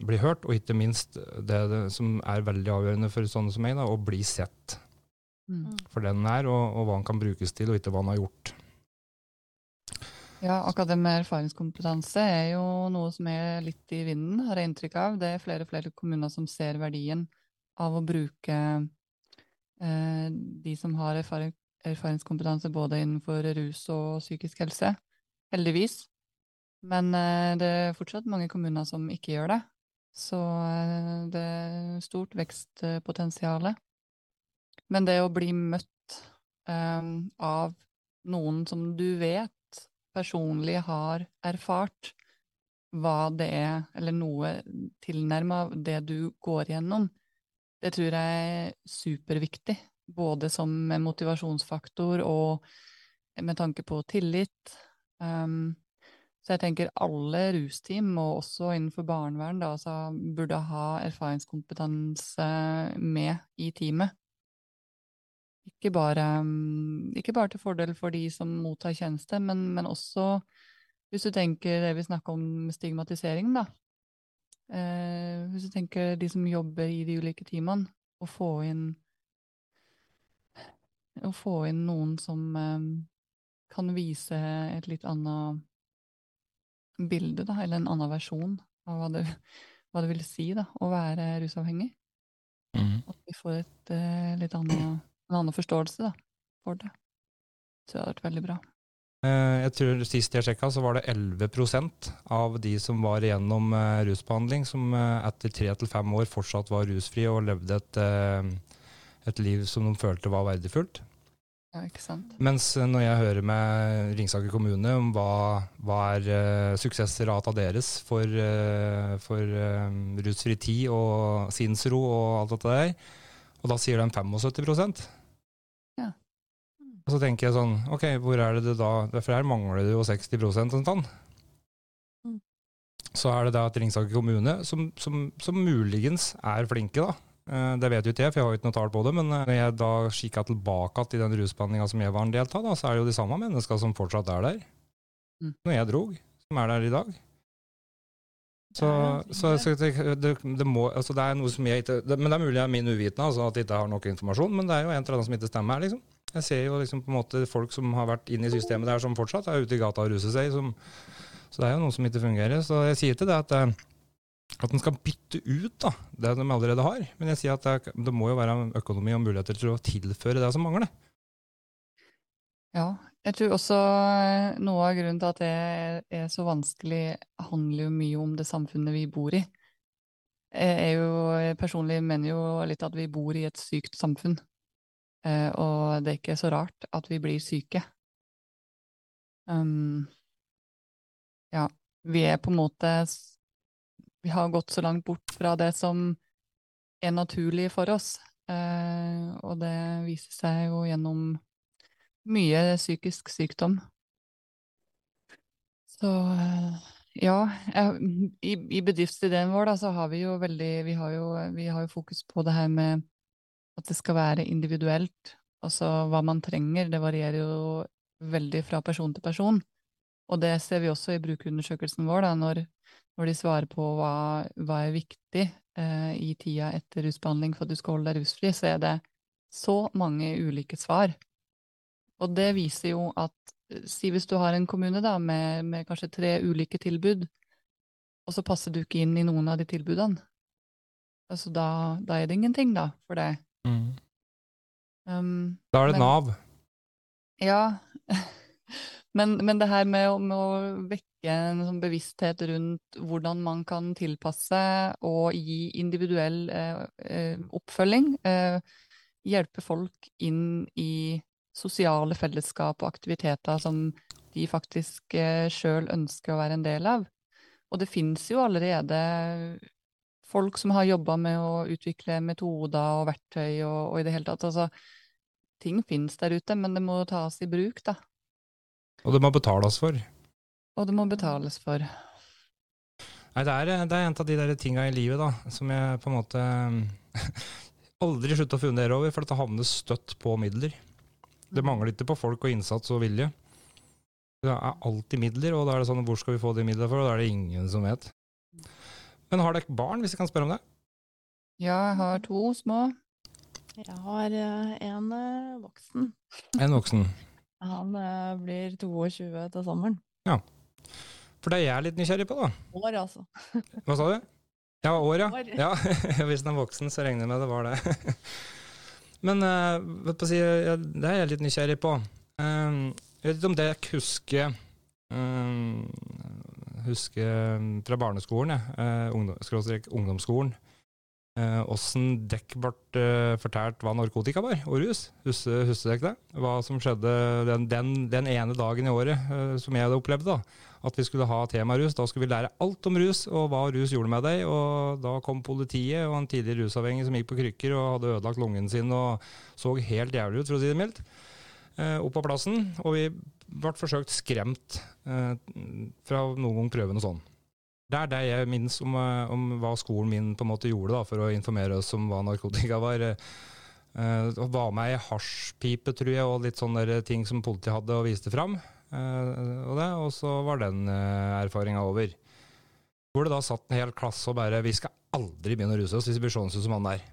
blir hørt, og ikke minst det, det som er veldig avgjørende for sånne som meg, da, å bli sett mm. for den er, og, og, hva den kan brukes til, og ikke hva den har gjort. Ja, akkurat det med erfaringskompetanse er jo noe som er litt i vinden, har jeg inntrykk av. Det er flere og flere kommuner som ser verdien av å bruke eh, de som har erfaring, erfaringskompetanse både innenfor rus og psykisk helse. Heldigvis. Men eh, det er fortsatt mange kommuner som ikke gjør det. Så eh, det er stort vekstpotensial. Men det å bli møtt um, av noen som du vet personlig har erfart hva det er, eller noe tilnærma det du går gjennom, det tror jeg er superviktig. Både som motivasjonsfaktor og med tanke på tillit. Um, så jeg tenker alle rusteam, og også innenfor barnevern, da, burde ha erfaringskompetanse med i teamet. Ikke bare, mm, ikke bare, til fordel for de som mottar tjeneste, men, men også hvis du tenker det vi snakker om stigmatisering, da. Eh, hvis du tenker de som jobber i de ulike teamene, å få inn Å få inn noen som eh, kan vise et litt annet bilde, da, eller en annen versjon av hva det, hva det vil si da, å være rusavhengig. Mm. At vi får et, uh, litt annen, en annen forståelse da, for det. Så det hadde vært veldig bra. Eh, jeg tror Sist jeg sjekka, så var det 11% av de som var igjennom rusbehandling, som etter tre til fem år fortsatt var rusfrie og levde et, et liv som de følte var verdifullt. Ja, ikke sant. Mens når jeg hører med Ringsaker kommune om hva, hva er uh, suksessrata deres for, uh, for uh, rusfri tid og sinnsro og alt dette der, og da sier de 75% Ja. Og så tenker jeg sånn, ok, hvor er det det da For her mangler det jo 60% sånn. Mm. Så er det da at Ringsaker kommune, som, som, som muligens er flinke, da, Eh, det vet jo ikke jeg, for jeg har ikke noe tall på det. Men eh, når jeg da kikker tilbake til den rusbehandlinga som jeg var en del av, da, så er det jo de samme menneska som fortsatt er der. Mm. Når jeg drog, som er der i dag. Så, så, så det, det, det, må, altså det er noe som jeg ikke Men det er mulig jeg er min uvitende, altså at jeg ikke har nok informasjon, men det er jo en eller annen som ikke stemmer her, liksom. Jeg ser jo liksom på en måte folk som har vært inne i systemet der, som fortsatt er ute i gata og ruser seg. Som, så det er jo noe som ikke fungerer. Så jeg sier til det at eh, at en skal bytte ut da, det de allerede har. Men jeg sier at det, det, må jo være økonomi og muligheter til å tilføre det som mangler. Ja, jeg tror også eh, noe av grunnen til at det er så vanskelig, handler jo mye om det samfunnet vi bor i. Jeg jo, personlig mener jo litt at vi bor i et sykt samfunn. Eh, og det er ikke så rart at vi blir syke. Um, ja, vi er på en måte vi har gått så langt bort fra det som er naturlig for oss. Eh, og det viser seg jo gjennom mye psykisk sykdom. Så eh, ja, i, i, bedriftsideen vår da, så har vi jo veldig vi har jo, vi har jo fokus på det her med at det skal være individuelt. Altså hva man trenger, det varierer jo veldig fra person til person. Og det ser vi også i brukerundersøkelsen vår, da, når når de svarer på hva, hva er viktig eh, i tida etter rusbehandling for at du skal holde deg rusfri, så er det så mange ulike svar. Og det viser jo at Si hvis du har en kommune da, med, med kanskje tre ulike tilbud, og så passer du ikke inn i noen av de tilbudene. Altså da, da er det ingenting, da, for det. Mm. Um, da er det men, Nav. Ja. men, men, det her med, med å vekke en sånn bevissthet rundt hvordan man kan tilpasse og gi individuell eh, eh, oppfølging. Eh, hjelpe folk inn i sosiale fellesskap og aktiviteter som de faktisk eh, sjøl ønsker å være en del av. Og det fins jo allerede folk som har jobba med å utvikle metoder og verktøy og, og i det hele tatt. Altså, ting fins der ute, men det må tas i bruk, da. Og det må betales for. Og det må betales for. Nei, det er, det er en av de der tinga i livet da, som jeg på en måte aldri slutter å fundere over, for det havner støtt på midler. Det mangler ikke på folk og innsats og vilje. Det er alltid midler, og da er det sånn hvor skal vi få de midlene for, og da er det ingen som vet. Men har dere barn, hvis jeg kan spørre om det? Ja, jeg har to små. Jeg har uh, en voksen. En voksen. Han uh, blir 22 til sommeren. Ja. For det er jeg litt nysgjerrig på, da. År, altså. Hva sa du? Ja, år, ja. År. ja. Hvis den er voksen, så regner jeg med det var det. Men uh, si, ja, det er jeg litt nysgjerrig på. Um, jeg vet ikke om det jeg husker um, Husker fra barneskolen, ja. Uh, ungdom, ungdomsskolen. Åssen eh, dekk ble uh, fortalt hva narkotika var, og rus. Husker, dere det? Hva som skjedde den, den, den ene dagen i året eh, som jeg hadde opplevd. da at vi skulle ha tema rus. Da skulle vi lære alt om rus og hva rus gjorde med deg. Og da kom politiet og en tidligere rusavhengig som gikk på krykker og hadde ødelagt lungen sin og så helt jævlig ut, for å si det mildt, eh, opp på plassen. Og vi ble forsøkt skremt eh, fra noen gang prøve noe sånt. Det er det jeg minnes om, eh, om, hva skolen min på en måte gjorde da, for å informere oss om hva narkotika var. Uh, var med ei hasjpipe, tror jeg, og litt sånne ting som politiet hadde og viste fram. Eh, og, det, og så var den uh, erfaringa over. Hvor det da satt en hel klasse og bare Vi skal aldri begynne å ruse oss hvis vi blir sånn som han der.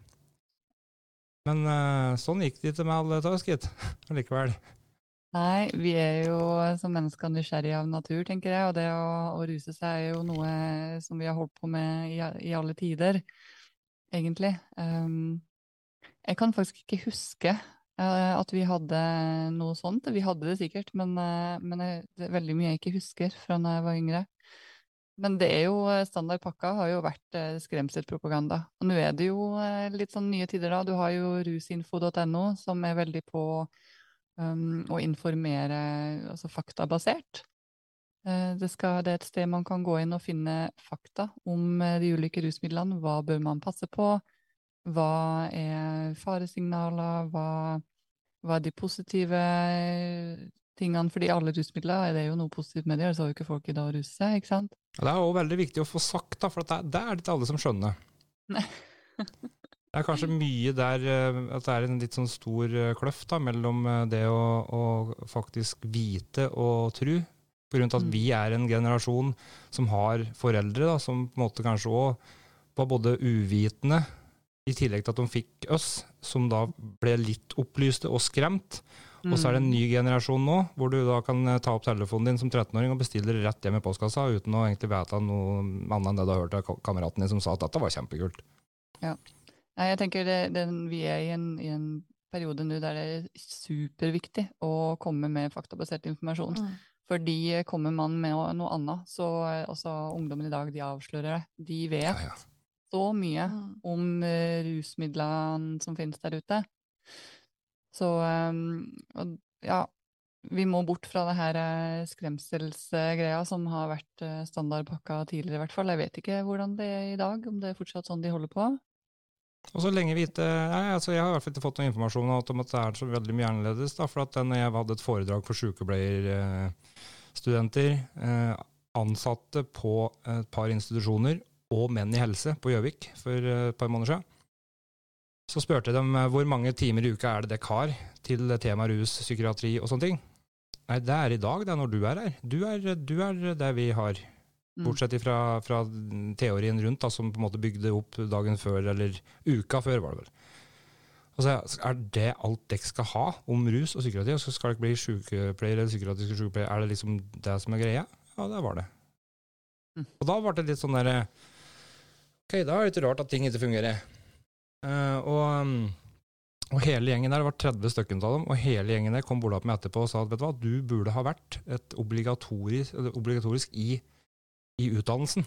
Men uh, sånn gikk det ikke med alle av oss, gitt. Likevel. Nei, vi er jo som mennesker nysgjerrige av natur, tenker jeg. Og det å, å, ruse seg er jo noe som vi har holdt på med i, i alle tider, egentlig. Um, jeg kan faktisk ikke huske uh, at vi hadde noe sånt. Vi hadde det sikkert, men, uh, men det er veldig mye jeg ikke husker fra da jeg var yngre. Men det er jo standard pakka har jo vært skremselspropaganda. Og nå er det jo litt sånn nye tider, da. Du har jo rusinfo.no, som er veldig på um, og informere altså faktabasert. Det, skal, det, er et sted man kan gå inn og finne fakta om de ulike rusmidlene. Hva bør man passe på? Hva er faresignaler? Hva, hva er de positive tingene, fordi alle rusmidler det er jo noe positivt med det, ellers har jo ikke folk i dag å ruse seg, ikke sant? Ja, det er òg veldig viktig å få sagt, da, for det, det er det ikke alle som skjønner. Det er kanskje mye der eh, at det er en litt sånn stor eh, kløft da, mellom eh, det å, å faktisk vite og tro, av at mm. vi er en generasjon som har foreldre da, som på en måte kanskje òg var både uvitende, i tillegg til at de fikk oss, som da ble litt opplyste og skremt. Og så er det en ny generasjon nå, hvor du da kan ta opp telefonen din som 13-åring og bestille rett hjem i postkassa uten å egentlig vite noe annet enn det du har hørt av kameraten din som sa at dette var kjempekult. Ja. Nei, jeg tenker det, den, Vi er i en, i en periode nå der det er superviktig å komme med faktabasert informasjon. Mm. Fordi kommer man med noe annet, så også ungdommen i dag de avslører det. De vet ja, ja. så mye mm. om uh, rusmidlene som finnes der ute. Så um, ja, vi må bort fra det her skremselsgreia som har vært standardpakka tidligere, i hvert fall. Jeg vet ikke hvordan det er i dag, om det er fortsatt sånn de holder på. Og så lenge vite, nei, altså Jeg har i hvert fall ikke fått noen informasjon om at det er så veldig mye annerledes. Da, for at når jeg hadde et foredrag for sykepleierstudenter, eh, ansatte på et par institusjoner og menn i helse på Gjøvik for et par måneder siden, så spurte jeg dem eh, hvor mange timer i uka er det dere har til tema rus, psykiatri og sånne ting. Nei, det er i dag, det er når du er her. Du er, du er det vi har. Mm. Bortsett fra, fra teorien rundt, da, som på en måte bygde opp dagen før, eller uka før, var det vel. Altså, Er det alt dere skal ha om rus og psykiatri? Og så skal dere bli sykepleier eller psykiatriske sykepleier? Er det liksom det som er greia? Ja, det var det. Mm. Og da ble det litt sånn derre Ok, da er det litt rart at ting ikke fungerer. Uh, og, um, og, hele gjengen der, det var 30 stykker av dem, og hele gjengen der kom bort meg etterpå og sa at vet du hva, du burde ha vært et obligatorisk, obligatorisk i, i, utdannelsen.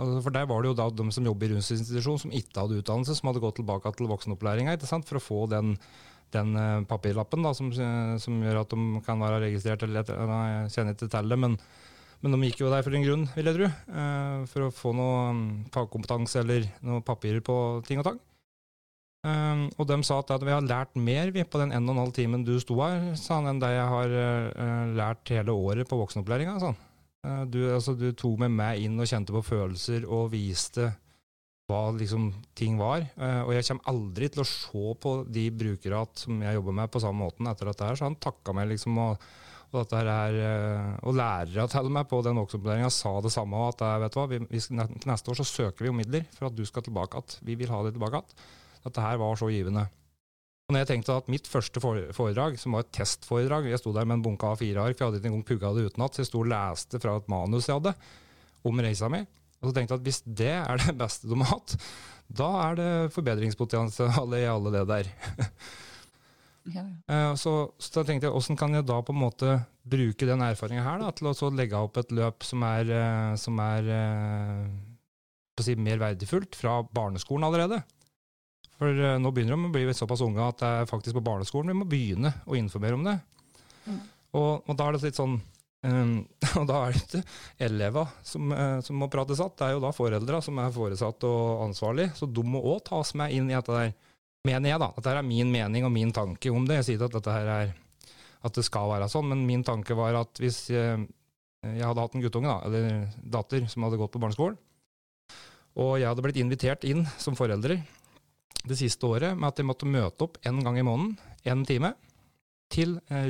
Altså, for der var det jo da de som jobber i rusinstitusjon som ikke hadde utdannelse, som hadde gått tilbake til voksenopplæringa for å få den, den uh, papirlappen da, som, som, gjør at de kan være registrert eller Jeg kjenner ikke til det, men men de gikk jo der for en grunn, vil jeg tro. Uh, for å få noe um, fagkompetanse eller noen papirer på ting og tang. Um, og de sa at, vi har lært mer vi, på den 1 12 timen du sto her, sa han, enn det jeg har uh, lært hele året på voksenopplæringa. Sånn. Uh, du, altså, du, tok med meg inn og kjente på følelser og viste hva liksom, ting var. Uh, og jeg kommer aldri til å se på de brukere som jeg jobber med, på samme måten etter dette her. Så han takka meg liksom og, og, dette her, og lærere til meg på den voksenopplæringa sa det samme. at vet hva, vi, vi, Neste år så søker vi om midler for at du skal tilbake igjen. Vi vil ha det tilbake igjen. Dette her var så givende. Og når jeg tenkte at mitt første foredrag, som var et testforedrag Jeg sto der med en bunke av fire ark, for jeg hadde ikke engang pugga det utenat, så jeg sto og leste fra et manus jeg hadde om reisa mi. Og så tenkte jeg at hvis det er det beste de har hatt, da er det forbedringspotensial i alle det der. ja, ja. Eh, så, så, da tenkte jeg, hvordan kan jeg da på en måte bruke den erfaringa her da, til å legge opp et løp som er, eh, som er eh, si, mer verdifullt fra barneskolen allerede? For uh, nå begynner de å bli såpass unge at det er faktisk på barneskolen vi må begynne å informere om det. Mm. Og, og, da er det litt sånn um, Og da er det ikke elever som, uh, som, må prate satt, det er jo da foreldra som er foresatt og ansvarlig. Så de må òg tas med inn i dette der. Mener jeg, da. Dette er min mening og min tanke om det. Jeg sier at dette her er at det skal være sånn, men min tanke var at hvis jeg, jeg hadde hatt en guttunge, da, eller datter, som hadde gått på barneskolen, og jeg hadde blitt invitert inn som forelder det siste året med at jeg måtte møte opp en gang i måneden, én time, til eh,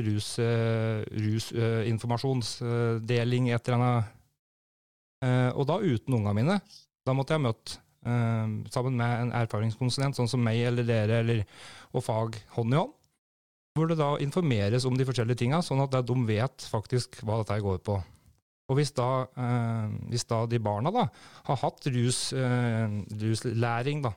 rusinformasjonsdeling rus, uh, et eller annet. Og da uten ungene mine. Da måtte jeg møtt uh, sammen med en erfaringskonsulent, sånn som meg eller dere, eller, og fag hånd i hånd. Hvor det da informeres om de forskjellige tinga, sånn at de vet faktisk hva dette går på. Og hvis da, hvis da de barna da har hatt rus, ruslæring, da,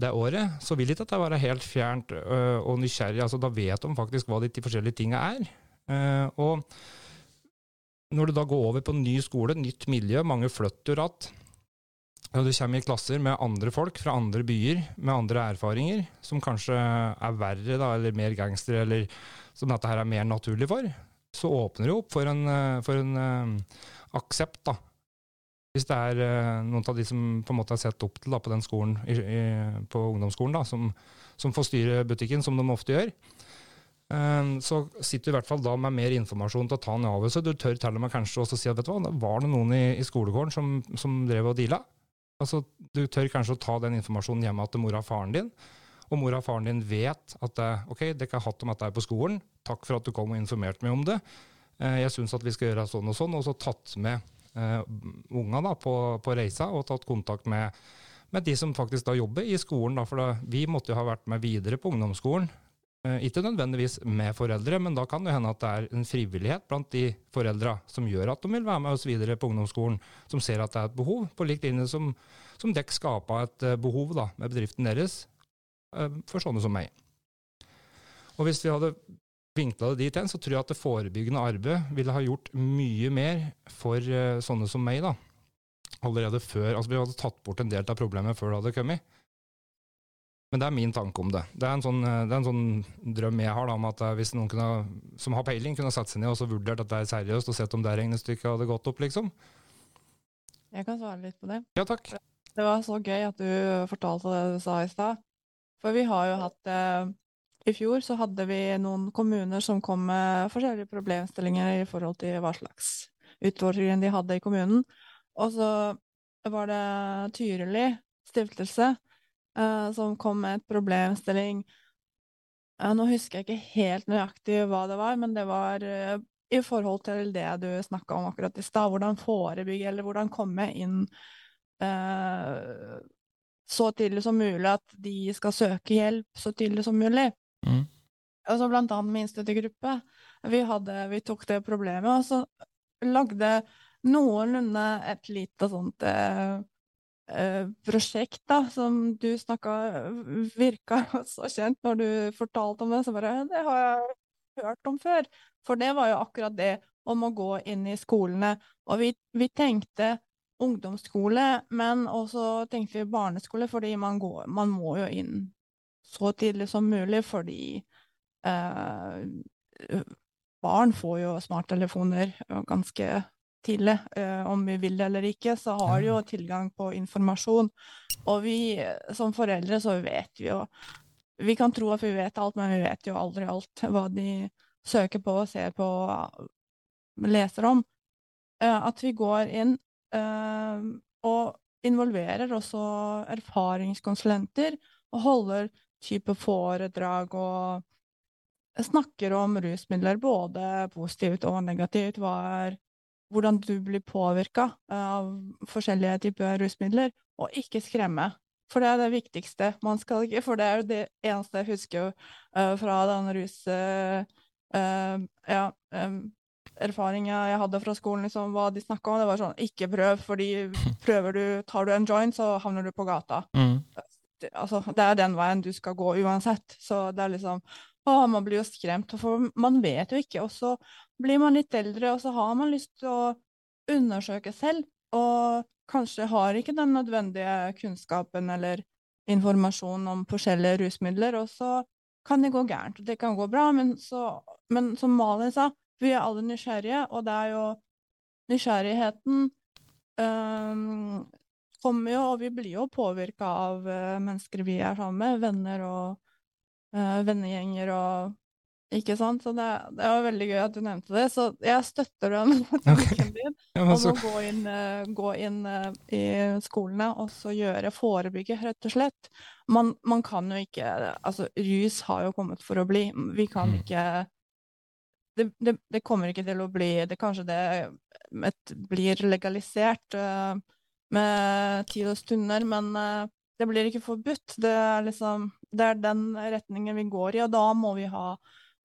det året, så vil ikke dette være helt fjernt øh, og nysgjerrig. Altså, da vet de faktisk hva de forskjellige tingene er. Uh, og når du da går over på en ny skole, nytt miljø, mange flytter jo att. Du kommer i klasser med andre folk fra andre byer, med andre erfaringer, som kanskje er verre, da, eller mer gangstere, eller som dette her er mer naturlig for, så åpner det opp for en, eh, for en uh, aksept, da. Hvis det er uh, noen av de som på en måte har sett opp til da, på den skolen, i, i, på ungdomsskolen, da, som, som får styre butikken, som de ofte gjør, Ehm, så sitter du i hvert fall da med mer informasjon til å ta en avgjørelse. Du tør til og med kanskje også si at vet du hva, var det noen i, i skolegården som, som, drev og deala? Altså, du tør kanskje å ta den informasjonen hjemme til mora og faren din, og mora og faren din vet at det, ok, dere har hatt om dette på skolen, takk for at du kom og informerte meg om det. Eh, jeg syns at vi skal gjøre sånn og sånn, og så tatt med uh, unga da, på, på, reisa og tatt kontakt med, med de som faktisk da jobber i skolen. Da, for da, vi måtte jo ha vært med videre på ungdomsskolen Eh, ikke nødvendigvis med foreldre, men da kan det hende at det er en frivillighet blant de foreldra som gjør at de vil være med oss videre på ungdomsskolen, som ser at det er et behov, på lik linje som, som dekk skapa et eh, behov da, med bedriften deres eh, for sånne som meg. Og hvis vi hadde vinkla det dit hen, så tror jeg at det forebyggende arbeidet ville ha gjort mye mer for sånne som meg, da. Allerede før Altså, vi hadde tatt bort en del av problemet før det hadde kommet. Men det er min tanke om det. Det er en sånn, er en sånn drøm jeg har da, om at eh, hvis noen kunne, som har peiling, kunne satt seg ned og så vurdert at det er seriøst, og sett om det regnestykket hadde gått opp, liksom. Jeg kan svare litt på det. Ja, takk. Det var så gøy at du fortalte det du sa i stad. For vi har jo hatt eh, I fjor så hadde vi noen kommuner som kom med forskjellige problemstillinger i forhold til hva slags utfordringer de hadde i kommunen. Og så var det Tyrili stiftelse eh, som kom med et problemstilling. Nå husker jeg ikke helt nøyaktig hva det var, men det var uh, i forhold til det du snakka om akkurat i stad. Hvordan forebygge, eller hvordan komme inn så tidlig som mulig, at de skal søke hjelp så tidlig som mulig. Mm. Altså blant annet minstøttegruppe. Vi, hadde, vi tok det problemet, og så lagde noenlunde et lite sånt eh, Eh, prosjekt da, som du snakka virka så kjent når du fortalte om det. Så bare Det har jeg hørt om før. For det var jo akkurat det om å gå inn i skolene. Og vi, vi tenkte ungdomsskole, men også tenkte vi barneskole, fordi man, går, man må jo inn så tidlig som mulig, fordi eh, barn får jo smarttelefoner ganske tidlig, eh, om vi vil det eller ikke, så har de jo tilgang på informasjon. Og vi som foreldre så vet vi jo Vi kan tro at vi vet alt, men vi vet jo aldri alt hva de søker på ser på leser om. Eh, at vi går inn eh, og involverer også erfaringskonsulenter og holder type foredrag og snakker om rusmidler, både positivt og negativt. Hva er hvordan du blir påvirka av forskjellige typer rusmidler, og ikke skremme. For det er det viktigste. Man skal ikke, for det er jo det eneste jeg husker uh, fra den rus... Uh, uh, ja, um, erfaringa jeg hadde fra skolen, liksom, hva de snakka om, det var sånn ikke prøv, fordi prøver du, tar du en joint, så havner du på gata. Mm. Altså, det er den veien du skal gå uansett. Så det er liksom Å, man blir jo skremt, for man vet jo ikke. Og så blir man litt eldre, og så har man lyst til å undersøke selv, og kanskje har ikke den nødvendige kunnskapen eller informasjonen om forskjellige rusmidler, og så kan det gå gærent. Det kan gå bra, men, så, men som Malin sa, vi er alle nysgjerrige, og det er jo nysgjerrigheten um, kommer jo, og vi blir jo påvirka av uh, mennesker vi er sammen med, venner og uh, vennegjenger og ikke sant? Så det, det, var veldig gøy at du nevnte det. Så jeg støtter den tanken din om å gå inn, uh, gå inn i skolene og så gjøre forebygge, rett og slett. Man, man, kan jo ikke Altså, rus har jo kommet for å bli. Vi kan mm. ikke det, det, det, kommer ikke til å bli det Kanskje det et, blir legalisert uh, med tid og stunder, men det blir ikke forbudt. Det er liksom det er den retningen vi går i, og da må vi ha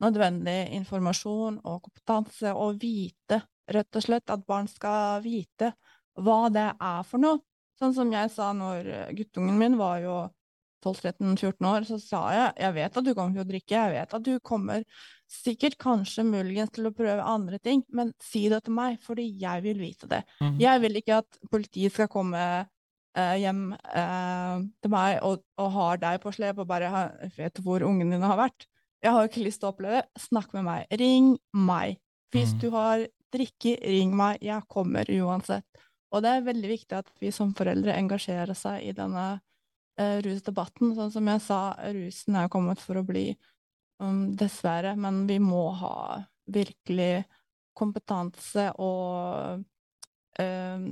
nødvendig informasjon og kompetanse, og vite, rett og slett, at barn skal vite hva det er for noe. Sånn som jeg sa når guttungen min var jo 12-13-14 år, så sa jeg jeg vet at du kommer til å drikke, jeg vet at du kommer sikkert kanskje muligens til å prøve andre ting, men si det til meg, fordi jeg vil vite det. Mhm. Jeg vil ikke at politiet skal komme eh, hjem eh, til meg og, og har deg på slep og bare vet hvor ungene dine har vært. Jeg har ikke lyst til å oppleve det. Snakk med meg. Ring meg. Hvis Mhm. du har drikke, ring meg. Jeg kommer uansett. Og det er veldig viktig at vi som foreldre engasjerer seg i denne eh, rusdebatten. Sånn som jeg sa, rusen er kommet for å bli, um, dessverre, men vi må ha virkelig kompetanse og um,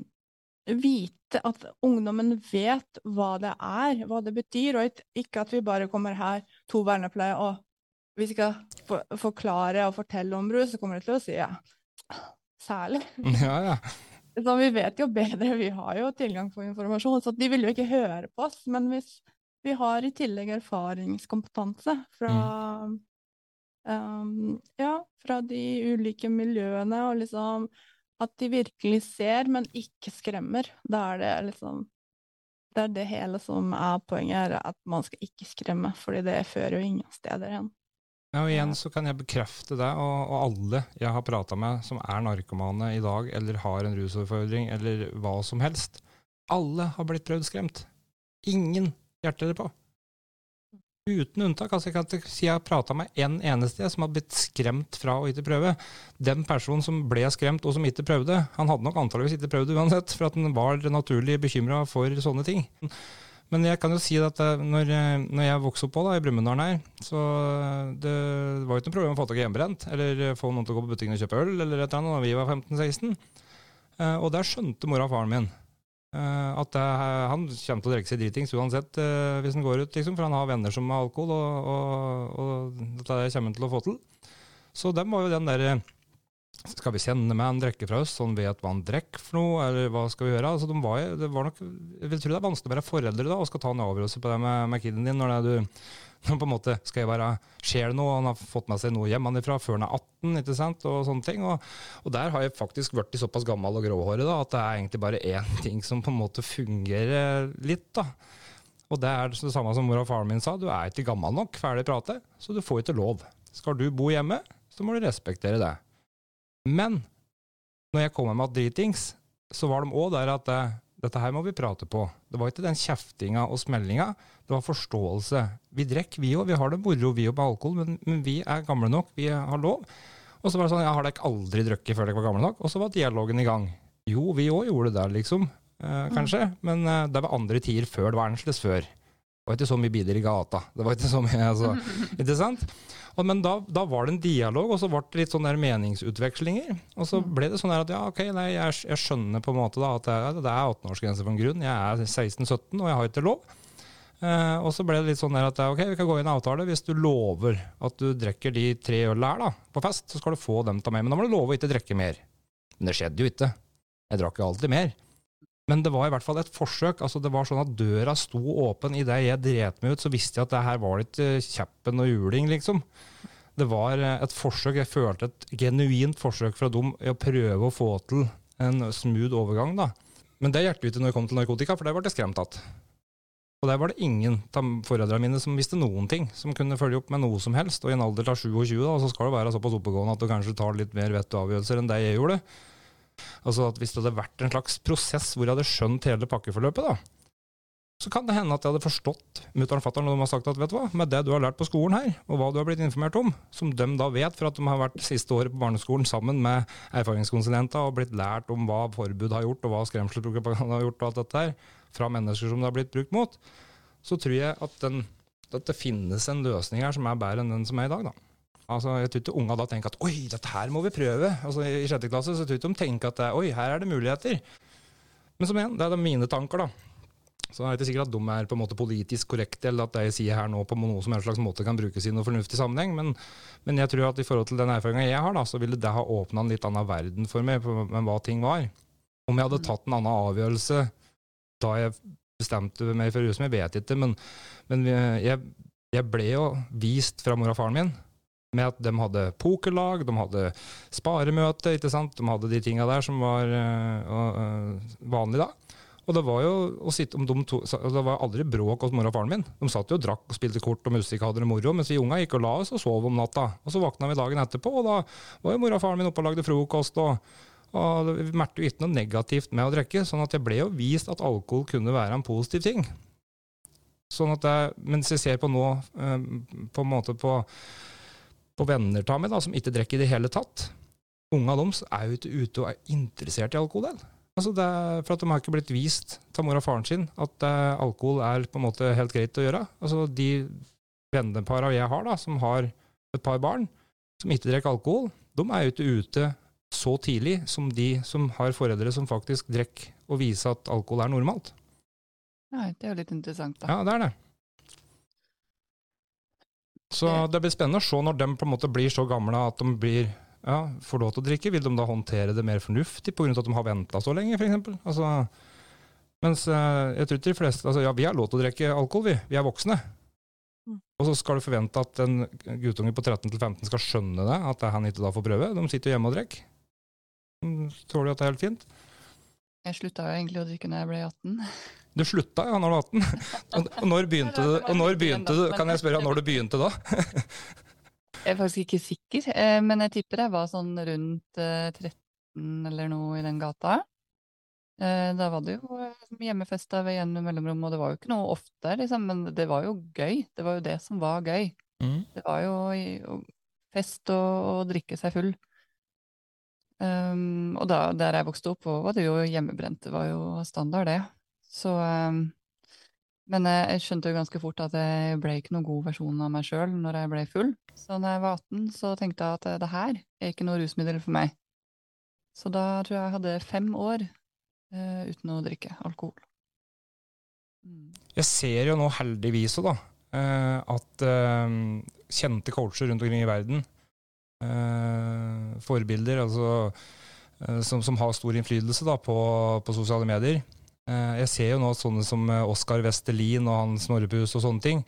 vite at ungdommen vet hva det er, hva det betyr, og ikke- at vi bare kommer her, to vernepleie, og vi skal for forklare og fortelle om brus, så kommer de til å si ja, særlig. Ja, ja. Så vi vet jo bedre, vi har jo tilgang på informasjon, så de vil jo ikke høre på oss. Men hvis vi har i tillegg erfaringskompetanse fra, um, ja, fra de ulike miljøene, og liksom at de virkelig ser, men ikke skremmer, da er det liksom Det er det hele som er poenget, er at man skal ikke skremme, fordi det fører jo ingen steder hen. Ja, og igjen så kan jeg bekrefte det, og, og alle jeg har prata med som er narkomane i dag, eller har en rusutfordring, eller hva som helst, alle har blitt prøvd skremt. Ingen hjerter det på. Uten unntak. altså Jeg kan ikke si jeg har prata med én eneste som har blitt skremt fra å ikke prøve. Den personen som ble skremt og som ikke prøvde, han hadde nok antageligvis ikke prøvd uansett, for at han var naturlig bekymra for sånne ting. Men jeg kan jo si at eh, når, eh, når jeg vokste opp på da, i Brumunddal her, så eh, det var jo ikke noe problem å få tak i hjemmebrent, eller få noen til å gå på butikken og kjøpe øl, eller et eller annet da vi var 15-16. Eh, Og der skjønte mora og faren min at det, han kommer til å drikke seg dritings uansett eh, hvis han går ut, liksom, for han har venner som har alkohol, og, og, og dette der kommer han til å få til. Så dem var jo den derre skal vi sende med en drikke fra oss, så han vet hva han drikker for noe, eller hva skal vi gjøre? Altså, de var, det var nok, jeg vil tro det er vanskelig å være foreldre da, og skal ta en avgjørelse på det med, med kiden din, når det er du, på en måte skal jeg være, skjer det noe, han har fått med seg noe hjemmefra før han er 18, ikke sant, og sånne ting, og, og der har jeg faktisk vært såpass gammel og gråhåret da, at det er egentlig bare én ting som på en måte fungerer litt da. Og det er det samme som mor og faren min sa, du er ikke gammel nok, ferdig prate, så du får ikke lov. Skal du bo hjemme, så må du respektere det. Men når jeg kommer med dritings, så var de òg der at eh, dette her må vi prate på. Det var ikke den kjeftinga og smellinga, det var forståelse. Vi drikker, vi òg. Vi har det moro, vi òg, med alkohol, men, men vi er gamle nok, vi har lov. Og så var det sånn, jeg har dere aldri drukket før dere var gamle nok? Og så var dialogen i gang. Jo, vi òg gjorde det, liksom. Eh, kanskje. Men eh, det var andre tider før det var annerledes før. Det var ikke så mye biler i gata. Det var ikke så mye, altså. Ikke sant? Og, men da, da var det en dialog, og så ble det litt sånne der meningsutvekslinger. Og så ble det sånn at ja, ok, nei, jeg, jeg skjønner på en måte da at det, er- det er 18-årsgrense for en grunn. Jeg er 16-17, og jeg har ikke lov. Eh, og så ble det litt sånn der at ok, vi kan gå i en avtale. Hvis du lover at du drikker de tre ølene her da, på fest, så skal du få dem til meg. Men da må du love å ikke drikke mer. Men det skjedde jo ikke. Jeg drakk jo alltid mer. Men det var i hvert fall et forsøk. altså Det var sånn at døra sto åpen. Idet jeg dret meg ut, så visste jeg at det her var ikke kjeppen og juling, liksom. Det var eh, et forsøk. Jeg følte et genuint forsøk fra dem i å prøve å få til en smooth overgang, da. Men det hjelper ikke når det kom til narkotika, for det ble jeg skremt igjen. Og der var det ingen av foreldrene mine som visste noen ting, som kunne følge opp med noe som helst. Og i en alder av 27, da, så skal du være såpass oppegående at du kanskje tar litt mer vett og avgjørelser enn det jeg gjorde. Altså at Hvis det hadde vært en slags prosess hvor jeg hadde skjønt hele pakkeforløpet, da, så kan det hende at jeg hadde forstått mutter'n og fatter'n når de har sagt at vet du hva, med det du har lært på skolen her, og hva du har blitt informert om, som de da vet for at de har vært siste året på barneskolen sammen med erfaringskonsulenter og blitt lært om hva forbud har gjort, og hva skremselspropaganda har gjort, og alt dette her, fra mennesker som det har blitt brukt mot, så tror jeg at, den, at det finnes en løsning her som er bedre enn den som er i dag, da. Altså, jeg tror ikke unga da tenker at oi, dette her må vi prøve. Altså, I sjette klasse så tror jeg ikke de tenker at oi, her er det muligheter. Men som igjen, det er da mine tanker, da. Så det er ikke sikkert at de er på en måte politisk korrekte, eller at det jeg sier her nå på noe som en slags måte kan brukes i noe fornuftig sammenheng. Men, men jeg tror at i forhold til den erfaringa jeg har, da, så ville det ha åpna en litt annen verden for meg med hva ting var. Om jeg hadde tatt en annen avgjørelse da jeg bestemte meg for jeg vet ikke, men, men jeg, jeg ble jo vist fra mor og faren min med at de hadde pokerlag, de hadde sparemøte, ikke sant? de hadde de tinga der som var øh, øh, vanlig da. Og det var jo å sitte om de to, det var aldri bråk hos mor og faren min. De satt jo og drakk og spilte kort og musikk hadde det moro, mens vi unga gikk og la oss og sov om natta. Og så våkna vi dagen etterpå, og da var jo mor og faren min oppe og lagde frokost. og, og Vi merket jo ikke noe negativt med å drikke, sånn at jeg ble jo vist at alkohol kunne være en positiv ting. Sånn at jeg, Mens jeg ser på nå, eh, på en måte på, på venner av meg da, som ikke drikker i det hele tatt Unga deres er jo ikke ute og er interessert i alkohol. Altså det, for at de har ikke blitt vist til mor og faren sin at uh, alkohol er på en måte helt greit å gjøre. Altså De vennepara jeg har, da, som har et par barn som ikke drikker alkohol, de er jo ikke ute så tidlig som de som har foreldre som faktisk drikker og viser at alkohol er normalt. Nei, det er jo litt interessant, da. Ja, det er det. Så det blir spennende å se når de på en måte blir så gamle at de blir ja, får lov til å drikke, vil de da håndtere det mer fornuftig pga. at de har venta så lenge, f.eks.? Altså, mens uh, jeg tror de fleste altså, Ja, vi har lov til å drikke alkohol, vi. Vi er voksne. Mm. Og så skal du forvente at en guttunge på 13-15 skal skjønne det, at han ikke da får prøve. De sitter jo hjemme og drikker. Tror du at det er helt fint? Jeg slutta jo egentlig å drikke når jeg ble 18. Du slutta ja, når du var 18? og når begynte du? Og når begynte du? Kan jeg spørre når du begynte da? Jeg er faktisk ikke sikker, eh, men jeg tipper jeg var sånn rundt 13 eh, eller noe i den gata. Eh, da var det jo hjemmefesta ved gjennom mellomrom, og det var jo ikke noe ofte, liksom, men det var jo gøy. Det var jo det som var gøy. Mm. Det var jo fest og, og drikke seg full. Um, og da, der jeg vokste opp, var det jo hjemmebrent. Det var jo standard, det. Så um, men jeg skjønte jo ganske fort at jeg ble ikke noen god versjon av meg sjøl når jeg ble full. Så når jeg var 18, så tenkte jeg at det her er ikke noe rusmiddel for meg. Så da tror jeg jeg hadde fem år uh, uten å drikke alkohol. Mm. Jeg ser jo nå heldigvis da, uh, at uh, kjente coacher rundt omkring i verden, forbilder altså, som, som, har stor innflytelse da, på, på sosiale medier, jeg ser jo nå at sånne som eh, Oskar Vestelin og hans Snorrepus og sånne ting.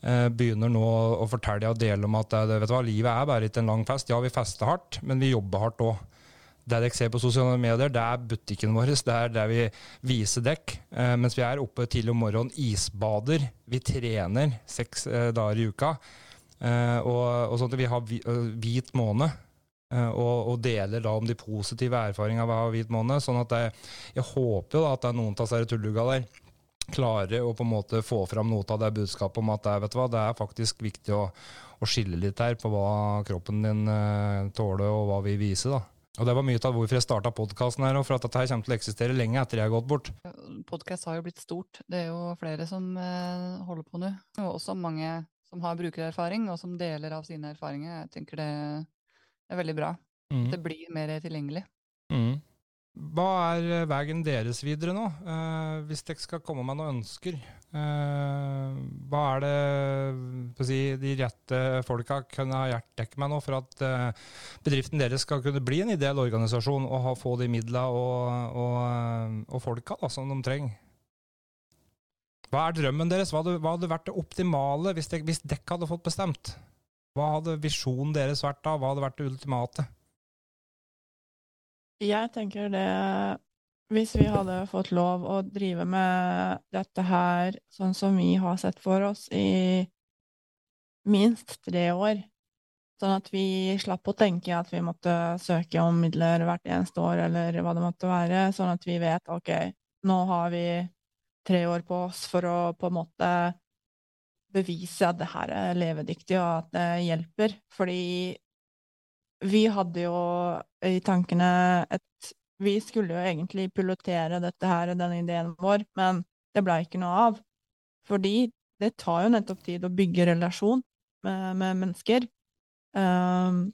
Eh, begynner nå å fortelle og dele om at vet du hva, livet er bare ikke en lang fest. Ja, vi fester hardt, men vi jobber hardt òg. Det dere ser på sosiale medier, det er butikken vår. Det er der vi viser dekk. mens vi er oppe tidlig om morgenen, isbader. Vi trener seks dager i uka. og, og sånt, vi har hvit måned. Eh, og, og, deler da om de positive erfaringene av hvit måned. sånn at jeg, jeg håper jo da at det er noen av disse tulluga der klarer å på en måte få fram noe av det budskapet om at det, vet du hva, det er faktisk viktig å, å skille litt her på hva kroppen din uh, tåler, og hva vi viser. da. Og Det var mye av hvorfor jeg starta podkasten her, for at dette kommer til å eksistere lenge etter jeg har gått bort. Podkast har jo blitt stort. Det er jo flere som uh, holder på nå. Og også mange som har brukererfaring, og som deler av sine erfaringer. Jeg tenker det det er veldig bra. Mm. Det blir mer tilgjengelig. Mm. Hva er eh, veien deres videre nå, eh, hvis dere skal komme med noen ønsker? Eh, hva er det si, de rette folka kunne ha hjulpet dere med nå for at eh, bedriften deres skal kunne bli en ideell organisasjon og ha, få de midlene og, og, eh, og folka da, som de trenger? Hva er drømmen deres? Hva hadde, hva hadde vært det optimale hvis dere, hvis dere hadde fått bestemt? Hva hadde visjonen deres vært da? Hva hadde vært det ultimate? Jeg tenker det Hvis vi hadde fått lov å drive med dette her sånn som vi har sett for oss i minst tre år, sånn at vi slapp å tenke at vi måtte søke om midler hvert eneste år, eller hva det måtte være, sånn at vi vet ok, nå har vi tre år på oss for å på en måte bevise at det her er levedyktig, og at det hjelper. Fordi vi hadde jo i tankene et Vi skulle jo egentlig pilotere dette her, denne ideen vår, men det ble ikke noe av. Fordi det tar jo nettopp tid å bygge relasjon med, med mennesker. Um,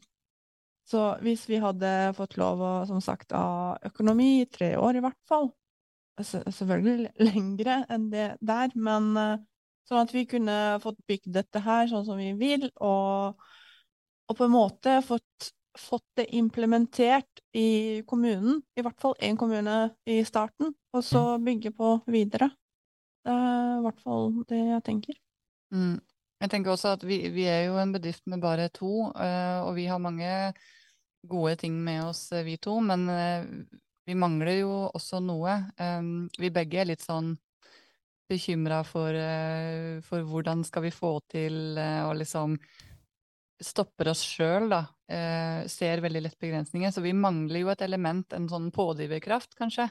så hvis vi hadde fått lov å, som sagt, ha økonomi i tre år i hvert fall Selvfølgelig lengre enn det der, men uh, Sånn at vi kunne fått bygd dette her sånn som vi vil, og, og på en måte fått, fått, det implementert i kommunen. I hvert fall én kommune i starten, og så mm. bygge på videre. Det er i hvert fall det jeg tenker. Mm. Jeg tenker også at vi, vi, er jo en bedrift med bare to, eh, og vi har mange gode ting med oss, eh, vi to. Men eh, vi mangler jo også noe. Vi begge er litt sånn bekymra for, uh, for, hvordan skal vi få til uh, å liksom stopper oss sjøl, da. Uh, ser veldig lett begrensninger. Så vi mangler jo et element, en sånn pådriverkraft, kanskje,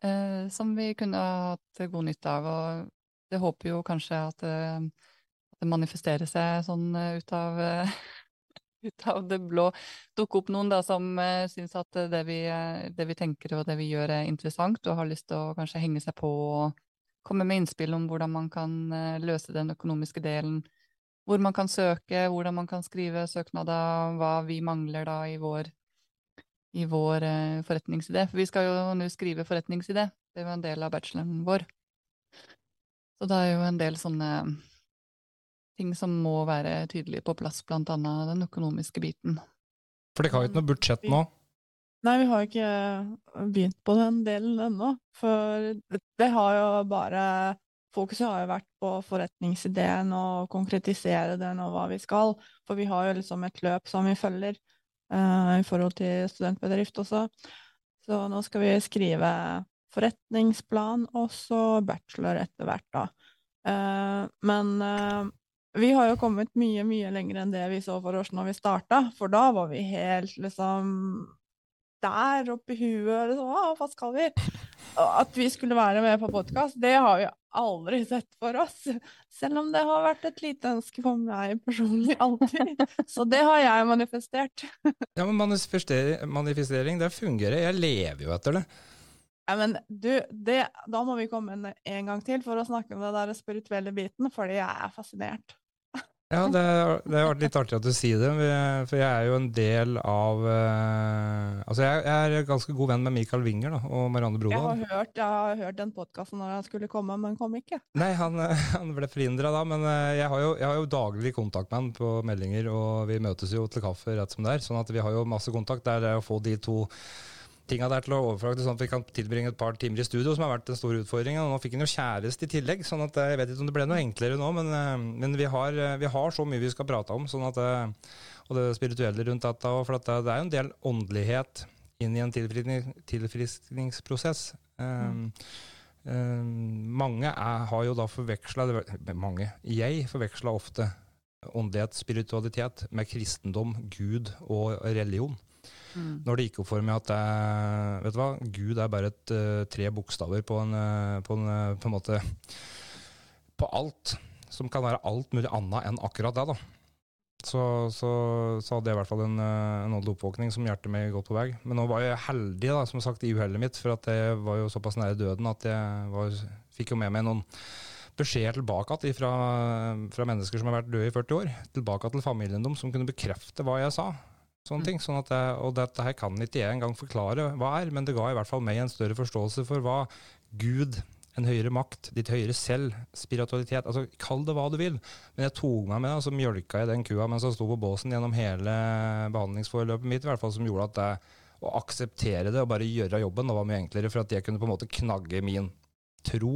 som vi kunne hatt god nytte av. Og det håper jo kanskje at, at det manifesterer seg sånn ut av ut av det blå dukke opp noen da, som uh, syns at det vi, det vi, tenker og det vi gjør er interessant, og har lyst til å kanskje henge seg på og komme med innspill om hvordan man kan uh, løse den økonomiske delen. Hvor man kan søke, hvordan man kan skrive søknader, hva vi mangler da i vår, i vår uh, forretningsidé. For vi skal jo nå skrive forretningsidé. Det er jo en del av bacheloren vår. Så det er jo en del sånne ting som må være tydelig på plass, blant annet den økonomiske biten. For dere har jo ikke noe budsjett nå? Nei, vi har ikke begynt på den delen ennå. For det har jo bare Fokuset har jo vært på forretningsideen og konkretisere den og hva vi skal. For vi har jo liksom et løp som vi følger uh, i forhold til studentbedrift også. Så nå skal vi skrive forretningsplan og så bachelor etter hvert, da. Uh, men uh, vi har jo kommet mye, mye lenger enn det vi så for oss når vi starta, for da var vi helt liksom der oppe i huet. Liksom, hva skal vi? At vi skulle være med på podkast, det har vi aldri sett for oss. Selv om det har vært et lite ønske for meg personlig alltid. Så det har jeg manifestert. Ja, men manifestering, det fungerer. Jeg lever jo etter det. Ja, men du, det, da må vi komme en, en gang til for å snakke om det der spirituelle biten, fordi jeg er fascinert. Ja, det, det har vært litt artig at du sier det, for jeg er jo en del av uh, Altså, jeg, jeg, er ganske god venn med Michael Winger da, og Marianne Brodal. Jeg har hørt, jeg har hørt den podkasten når han skulle komme, men kom ikke. Nei, han, han ble forhindra da, men eh, jeg har, jo, jeg har, jo, daglig kontakt med han på meldinger, og vi møtes jo til kaffe rett som det er, sånn at vi har jo masse kontakt. Det er å få de to tinga der til å overføre sånn at vi kan tilbringe et par timer i studio, som har vært den store utfordringa. Nå fikk han jo kjæreste i tillegg, sånn at eh, jeg vet ikke om det ble noe enklere nå, men, eh, men vi, har, eh, vi, har, så mye vi skal prate om, sånn at, og det spirituelle rundt dette. For det er jo en del åndelighet inn i en tilfriskningsprosess. Mm. Um, mange er, har jo da forveksla Mange. Jeg forveksla ofte åndelighet, spiritualitet, med kristendom, Gud og religion. Mm. Når det gikk opp for meg at jeg, vet du hva, Gud er bare et, uh, tre bokstaver på en, uh, på en, uh, på en måte På alt. Som kan være alt mulig annet enn akkurat det. da. Så, så, så, hadde jeg i hvert fall en, en åndelig oppvåkning som hjertet meg godt på vei. Men nå var jeg heldig da, som sagt, i uhellet mitt, for at jeg var jo såpass nære døden at jeg var, fikk jo med meg noen beskjeder tilbake fra, fra, mennesker som har vært døde i 40 år, tilbake til familien deres, som kunne bekrefte hva jeg sa. Sånne mm. ting, sånn at jeg, og dette her kan ikke jeg engang forklare hva er, men det ga i hvert fall meg en større forståelse for hva Gud, en høyere makt, ditt høyere selv, spiritualitet altså Kall det hva du vil. Men jeg tok meg med, og så mjølka jeg den kua mens jeg sto på båsen gjennom hele behandlingsforløpet mitt, i hvert fall som gjorde at jeg, å akseptere det og bare gjøre jobben det var mye enklere, for at jeg kunne på en måte knagge min tro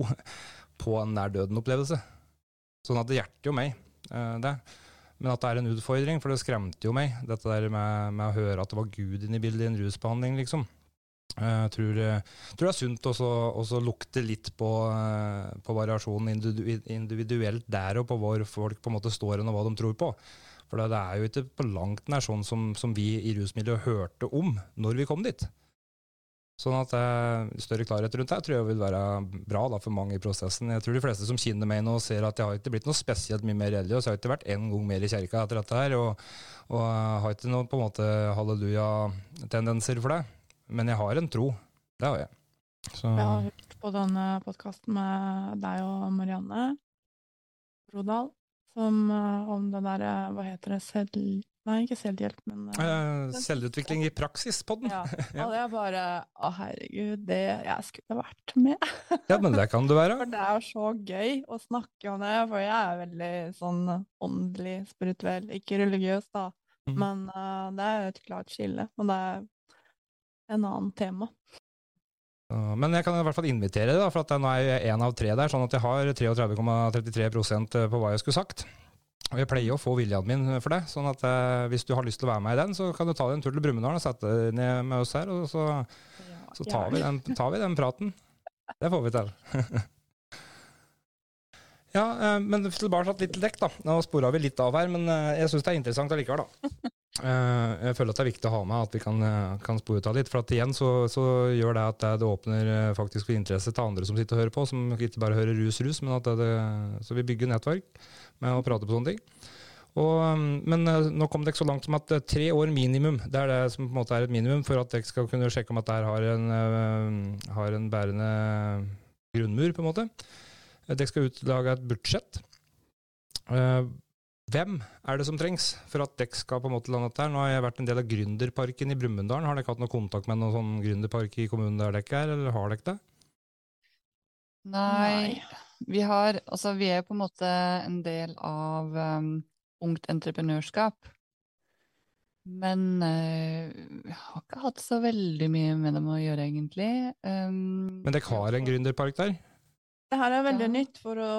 på en nær døden-opplevelse. Sånn at det hjerter jo meg, eh, det. Men at det er en utfordring, for det skremte jo meg, dette der med, med å høre at det var Gud inne i bildet i en rusbehandling, liksom. Jeg tror, tror det er sunt å lukte litt på, på variasjonen individuelt der og på hvor folk på en måte står og hva de tror på. For det, er jo ikke på langt nær sånn som, som vi i rusmiljøet hørte om når vi kom dit. Sånn at eh, Større klarhet rundt det tror jeg vil være bra da, for mange i prosessen. Jeg tror de fleste som kjenner meg nå, ser at jeg har ikke blitt noe spesielt mye mer religiøs. Jeg har ikke vært en gang mer i kjerka etter dette her, og, og har ikke noen på en måte halleluja-tendenser for det. Men jeg har en tro. Det har jeg. Så. Jeg har hørt på denne podkasten med deg og Marianne Rodal som, eh, om det derre, hva heter det, selv Nei, ikke selvhjelp, men uh, Selvutvikling i praksis på den. Ja. ja. Og det er bare Å, herregud, det jeg skulle vært med. ja, men det kan du være. For det er så gøy å snakke om det, for jeg er veldig sånn åndelig, spirituell, ikke religiøs, da. Mm. Men uh, det er et klart skille. Men det er en annen tema. Men jeg kan i hvert fall invitere, da, for at nå er jeg én av tre der, sånn at jeg har 33,33% på hva jeg skulle sagt. Og jeg pleier å få viljen min for det. sånn at eh, hvis du har lyst til å være med i den, så kan du ta deg en tur til Brumunddal og sette deg ned med oss her. og så så tar vi, den, tar vi den praten. Det får vi til. ja, eh, men tilbake litt til dekk, da. Nå spora vi litt av her, men eh, jeg syns det er interessant allikevel, da. Eh, jeg føler at det er viktig å ha med at vi kan, kan spore ut av litt. For at igjen så, så gjør det at det, åpner faktisk for interesse til andre som sitter og hører på, som ikke bare hører rus-rus, men at det, Så vi bygger nettverk med å prate på sånne ting. Og, men nå kom dere så langt som at tre år minimum, det er det som på en måte er et minimum for at dere skal kunne sjekke om at dette har en, har en bærende grunnmur, på en måte. Dere skal utlage et budsjett. Hvem er det som trengs for at dere skal på en måte lande der? Nå har jeg vært en del av Gründerparken i Brumunddal. Har dere hatt noe kontakt med noen sånn gründerpark i kommunen der dere er, eller har dere det? Nei. Vi har Altså, vi er på en måte en del av um, Ungt Entreprenørskap. Men uh, vi har ikke hatt så veldig mye med dem å gjøre, egentlig. Um, Men dere har en gründerpark der? Det her er veldig ja. nytt, for å,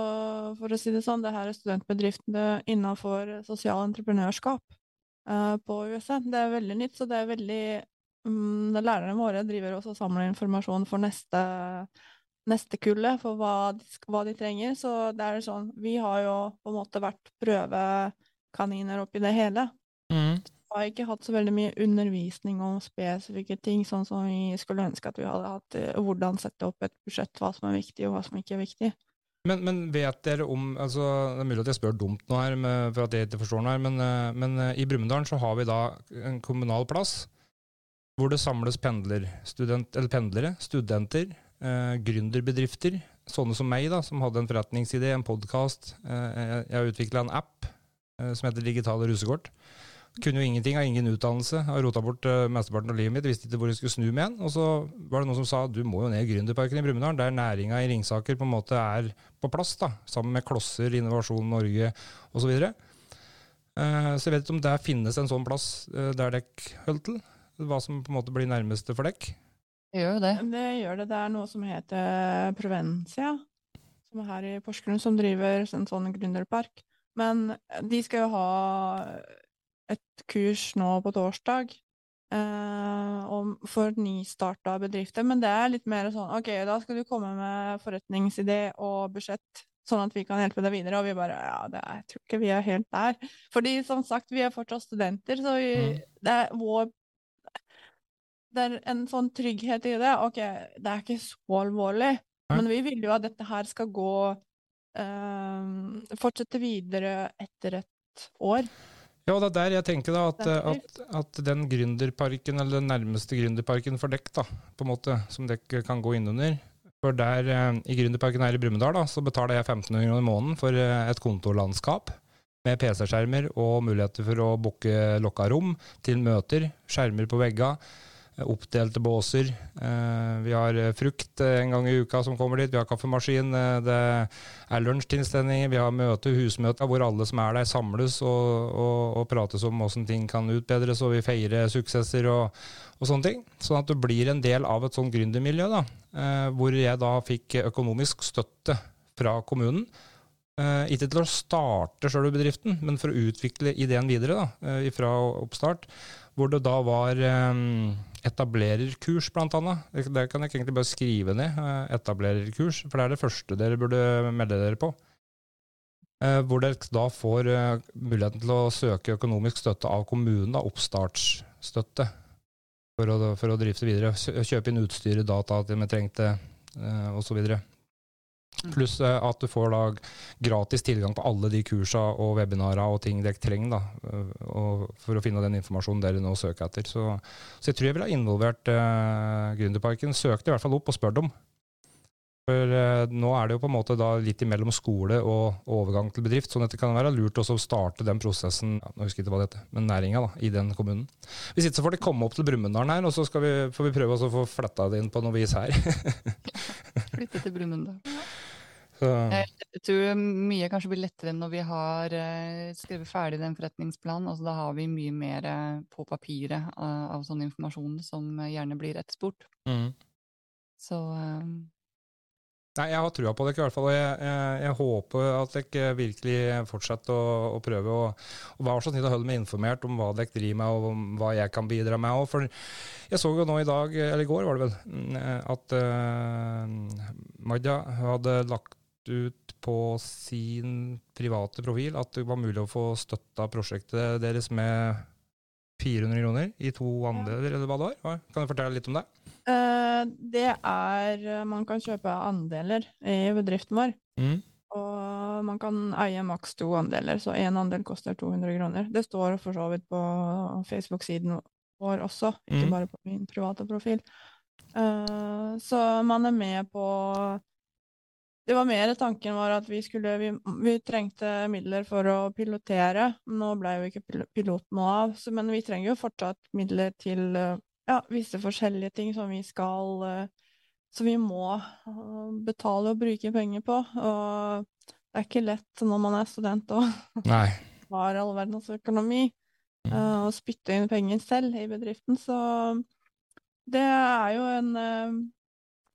for å, si det sånn. Det her er studentbedriftene innenfor sosial entreprenørskap uh, på USA. Det er veldig nytt, så det er veldig um, Lærerne våre driver også og samler informasjon for neste, neste kullet, for hva de, hva de, trenger. Så det er sånn Vi har jo på en måte vært prøvekaniner oppi det hele. Har ikke hatt så veldig mye undervisning om spesifikke ting, sånn som vi skulle ønske at vi hadde hatt. Eh, hvordan sette opp et budsjett, hva som er viktig og hva som ikke er viktig. Men, men vet dere om altså, Det er mulig at jeg spør dumt nå her, for at jeg ikke forstår noe her, men, eh, men eh, i Brumunddal så har vi da en kommunal plass hvor det samles pendler, student, pendlere, studenter, eh, gründerbedrifter, sånne som meg, da, som hadde en forretningsidé, en podkast. Eh, jeg har utvikla en app eh, som heter Digitale rusekort. Kunne jo ingenting, har ingen utdannelse, har rota bort uh, mesteparten av livet mitt, visste ikke hvor jeg skulle snu med igjen. Og så var det noen som sa du må jo ned i Gründerparken i Brumunddal, der næringa i Ringsaker på en måte er på plass, da, sammen med Klosser, Innovasjon Norge osv. Så, videre. uh, så jeg vet ikke om der finnes en sånn plass uh, der dere holder til? Hva som på en måte blir nærmeste for dere? Det gjør jo det. Det gjør det. Det er noe som heter Provencia, som er her i Porsgrunn, som driver en sånn gründerpark. Men de skal jo ha et kurs nå på torsdag eh, for nystarta bedrifter. Men det er litt mer sånn OK, da skal du komme med forretningsidé og budsjett, sånn at vi kan hjelpe deg videre. Og vi bare Ja, det er, jeg tror ikke vi er helt der. Fordi som sagt, vi er fortsatt studenter, så vi, mm. det er vår det er en sånn trygghet i det. OK, det er ikke så alvorlig, men vi vil jo at dette her skal gå eh, Fortsette videre etter et år. Ja, det er der jeg tenker da at, at, at den gründerparken, eller den nærmeste gründerparken for dekk, da, på en måte, som dekk kan gå innunder. For der eh, i gründerparken her i Brumunddal, så betaler jeg 1500 kroner i måneden for eh, et kontorlandskap med PC-skjermer og muligheter for å booke lokka rom til møter, skjermer på veggene oppdelte båser. Eh, vi har eh, frukt eh, en gang i uka som kommer dit. Vi har kaffemaskin. Det er lunsjtilstelninger. Vi har møte, husmøter hvor alle som er der, samles og, og, og prates om hvordan ting kan utbedres, og vi feirer suksesser og, og, sånne ting. Sånn at du blir en del av et sånt gründermiljø, da, hvor jeg da fikk økonomisk støtte fra kommunen. Ikke til å starte sjøl bedriften, men for å utvikle ideen videre da, fra oppstart. Hvor det da var um, etablererkurs, blant annet. Det kan jeg egentlig bare skrive ned. Eh, etablererkurs, for det er det første dere burde melde dere på. Uh, hvor dere da får uh, muligheten til å søke økonomisk støtte av kommunen, da, oppstartsstøtte, for å, for å drifte videre. Kjøpe inn utstyret, data at vi trengte, osv. Pluss eh, at du får da gratis tilgang på alle de kursa og webinarer og ting dere trenger da, eh, for å finne den informasjonen dere nå søker etter. Så, så jeg tror jeg ville ha involvert uh, Gründerparken. Søkte i hvert fall opp og spør dem. For uh, nå er det jo på en måte da litt imellom skole og, overgang til bedrift, sånn at det kan være lurt å starte den prosessen ja, nå husker jeg ikke hva det heter, men næringa da, i den kommunen. Hvis ikke så får de komme opp til Brumunddal her, og så vi, får vi prøve å få fletta det inn på noe vis her. Flytte til Brumunddal. Jeg tror mye kanskje blir lettere når vi har uh, skrevet ferdig den forretningsplanen. Altså, da har vi mye mer uh, på papiret uh, av sånn informasjon som gjerne blir etterspurt. Mm. Så Nei, Jeg har trua på dere i hvert fall, og jeg, jeg, jeg håper at dere virkelig fortsetter å, å prøve å og være så snill å holde meg informert om hva dere driver med, og om hva jeg kan bidra med. Og For jeg så jo nå i dag, eller i går var det vel, at uh, Madja hadde lagt ut på sin private profil at det var mulig å få støtta prosjektet deres med 400 kroner i to andeler, eller hva det var. Kan du fortelle litt om det? Uh, det er eh, Man kan kjøpe andeler i bedriften vår. Mm. Og man kan eie maks to andeler, så én andel koster 200 kroner. Det står for så vidt på Facebook-siden vår også, ikke mm. bare på min private profil. Uh, så man er med på det var mer tanken vår at vi skulle vi, vi, trengte midler for å pilotere. Nå ble jo ikke piloten noe av, så, men vi trenger jo fortsatt midler til ja, visse forskjellige ting som vi skal uh, Som vi må uh, betale og bruke penger på. Og det er ikke lett når man er student og har all verdens økonomi, å spytte inn penger selv i bedriften. Så det er jo en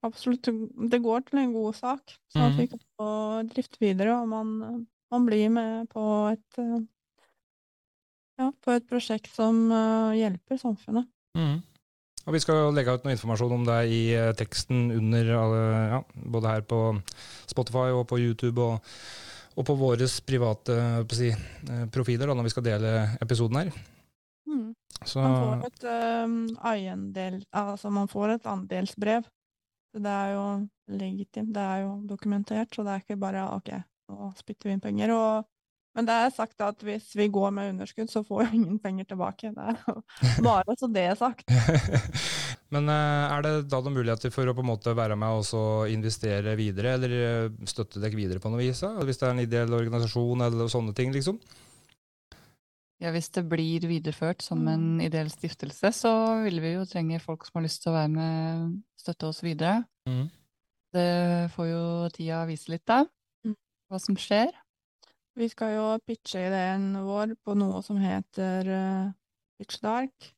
Absolutt. Det går til en god sak, så at vi mm. kan få drifte videre, og man, man blir med på et ja, på et prosjekt som hjelper samfunnet. Mm. Og Vi skal legge ut noe informasjon om deg i uh, teksten under ja, både her på Spotify og på YouTube og, og på våre private si, profiler da, når vi skal dele episoden her. Mm. Så, man får et um, eiendel, altså man får et andelsbrev. Det er jo legitimt, det er jo dokumentert, så det er ikke bare OK, nå spytter vi inn penger. og men det er sagt at hvis vi går med underskudd, så får vi ingen penger tilbake. Det er bare så det er sagt. Men eh, er det da noen muligheter for å på en måte være med og investere videre, eller eh, støtte dere videre på noe vis? Hvis det er en ideell organisasjon eller sånne ting, liksom? Ja, Hvis det blir videreført som en mm. ideell stiftelse, så vil vi jo trenge folk som har lyst til å være med, støtte oss videre. Mm. Det får jo tida vise litt, da, mm. hva som skjer. Vi skal jo pitche ideen vår på noe som heter uh, Pitch Dark.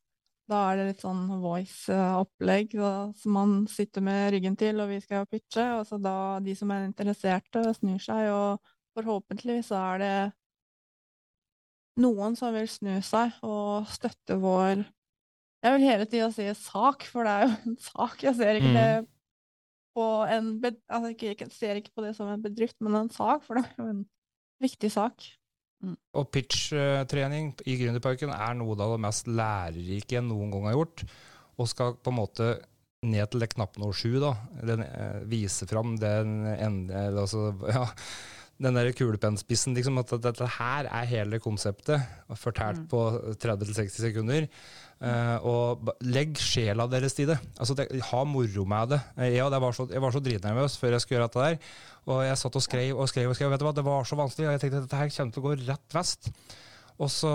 Da er det litt sånn voice-opplegg som man sitter med ryggen til, og vi skal jo pitche. Og så da de som er interesserte, snur seg, og forhåpentligvis så er det noen som vil snu seg og støtte vår Jeg vil hele tida si sak, for det er jo en sak. Jeg ser ikke mm. det på en altså, jeg ser ikke på det som en bedrift, men en sak, for det er jo en Viktig sak. Mm. Og pitch-trening i Gründerparken er noe av det mest lærerike jeg noen gang har gjort. Og skal på en måte ned til det knappnål sju, da. Den, eh, vise fram den ende, altså, ja, den der kulepennspissen, liksom, at dette her er hele konseptet, fortalt mm. på 30-60 sekunder. Uh, og legg sjela deres i det. Altså, det, ha moro med det. Jeg, det var så, jeg var så dritnervøs før jeg skulle gjøre dette der. Og jeg satt og skrev og skrev og skrev. Vet du hva, Det var så vanskelig. Og jeg tenkte at dette her kommer til å gå rett vest. Og så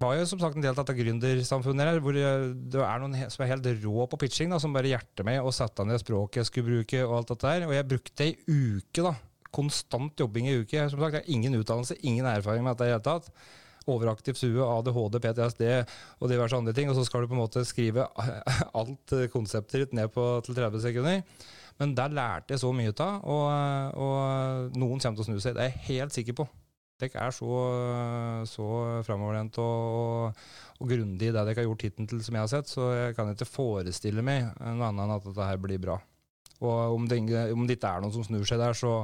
var jo som sagt en del av dette gründersamfunnet her, hvor det er noen som er helt rå på pitching, da, som bare hjerter meg og setter ned språket jeg skulle bruke, og alt dette der. Og jeg brukte ei uke, da. Konstant jobbing i uke. Som sagt, jeg har ingen utdannelse, ingen erfaring med dette i det hele tatt overaktiv SUE, ADHD, PTSD og diverse andre ting. Og så skal du på en måte skrive alt konseptet ditt ned på, til 30 sekunder. Men der lærte jeg så mye av, og, og noen kommer til å snu seg. Det er jeg helt sikker på. Dere er så, så framoverlent og, og, grundig i det dere har gjort hittil, som jeg har sett, så jeg kan ikke forestille meg noe annet enn at dette her blir bra. Og om det, om det ikke er noen som snur seg der, så,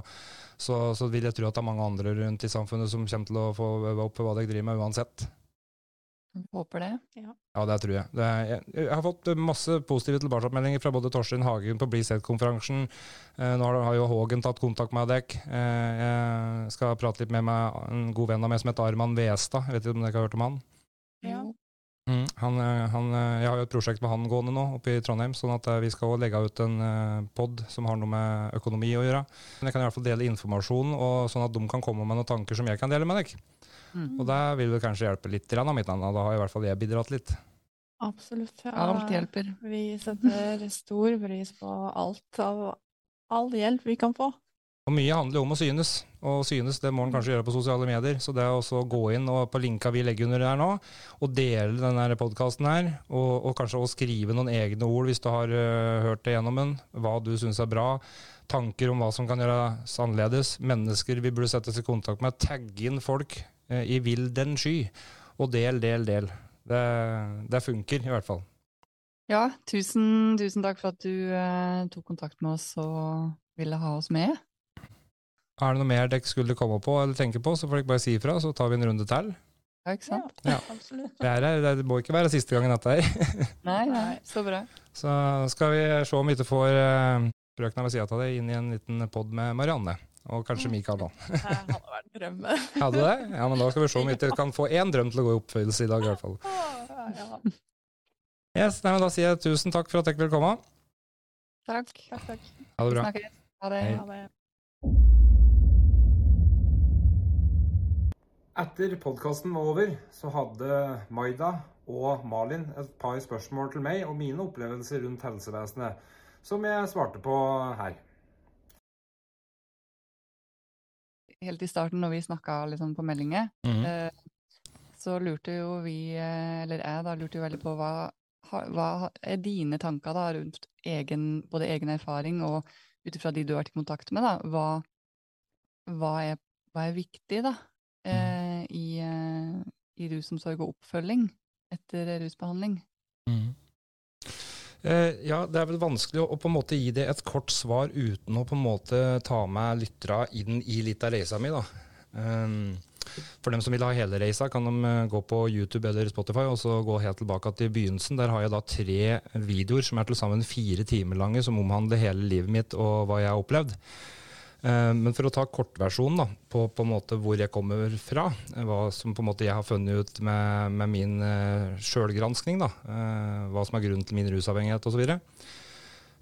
så, så, vil jeg tro at det er mange andre rundt i samfunnet som kommer til å få øve opp hva dere driver med uansett. Håper det. Ja, ja det tror jeg. Det er, jeg. jeg. har fått masse positive tilbakemeldinger fra både Torstein Hagen på BliSet-konferansen. Eh, nå har, har, jo Hågen tatt kontakt med dere. Eh, jeg skal prate litt med meg, en god venn av meg som heter Arman Westad. Jeg vet ikke om dere har hørt om han? Ja. Mm, han, eh, han, eh, jeg har jo et prosjekt med han gående nå oppe i Trondheim, sånn at eh, vi skal legge ut en pod som har noe med økonomi å gjøre. Men jeg kan i hvert fall dele informasjon, og sånn at de kan komme med noen tanker som jeg kan dele med deg. Mm. Og det vil vel kanskje hjelpe litt, da, mitt navn, da har i hvert fall jeg bidratt litt. Absolutt. Ja. Alt hjelper. Vi setter stor pris på alt av all hjelp vi kan få. Og Mye handler jo om å synes, og synes det må en kanskje gjøre på sosiale medier. Så det er også å gå inn og på linka vi legger under her nå, og dele denne podkasten her, og, og, kanskje også skrive noen egne ord hvis du har uh, hørt det gjennom den, hva du syns er bra. tanker om hva som kan gjøres annerledes, mennesker vi burde settes i kontakt med, tagge inn folk uh, i vill den sky, og del, del, del. Det, det, funker, i hvert fall. Ja, tusen, tusen takk for at du uh, tok kontakt med oss og ville ha oss med. Er det noe mer dere skulle komme på eller tenke på, så får dere bare si ifra, så tar vi en runde til. Ja, ikke sant? Ja, absolutt. Det, er, det må ikke være siste gangen dette her. nei, nei, så bra. Så skal vi se om vi ikke får uh, frøkna ved sida av det inn i en liten pod med Marianne. Og kanskje Mikael òg. Hadde vært drømme. Hadde det? Ja, men da skal vi se om vi ikke kan få én drøm til å gå i oppfyllelse i dag, i hvert fall. Ja. Yes, nei, men Da sier jeg tusen takk for at dere ville komme. Takk. Takk, takk. Ha det bra. Snakkes. Ha det. Hei. Ha det. Etter podkasten var over, så hadde Maida og Malin et par spørsmål til meg om mine opplevelser rundt helsevesenet, som jeg svarte på her. Helt i starten, når vi snakka liksom, på meldinger, mm -hmm. så lurte jo vi, eh, eller jeg da, lurte jo veldig på hva, hva er dine tanker da rundt egen, både egen erfaring og ut ifra de du har vært i kontakt med, da, hva, hva, er, hva er viktig da eh, i, eh, i rusomsorg og oppfølging etter rusbehandling? Mm. Eh, ja, det er vel vanskelig å, på en måte gi det et kort svar uten å på en måte ta med lytterne inn i litt av reisa mi, da. Um, for dem som vil ha hele reisa, kan de eh, gå på YouTube eller Spotify og så gå helt tilbake til begynnelsen. Der har jeg da tre videoer som er til sammen fire timer lange, som omhandler hele livet mitt og hva jeg har opplevd. Eh, Men for å ta kortversjonen da, på, på en måte hvor jeg kommer fra, eh, hva som på en måte jeg har funnet ut med, med min uh, eh, hva som er grunnen til min rusavhengighet osv.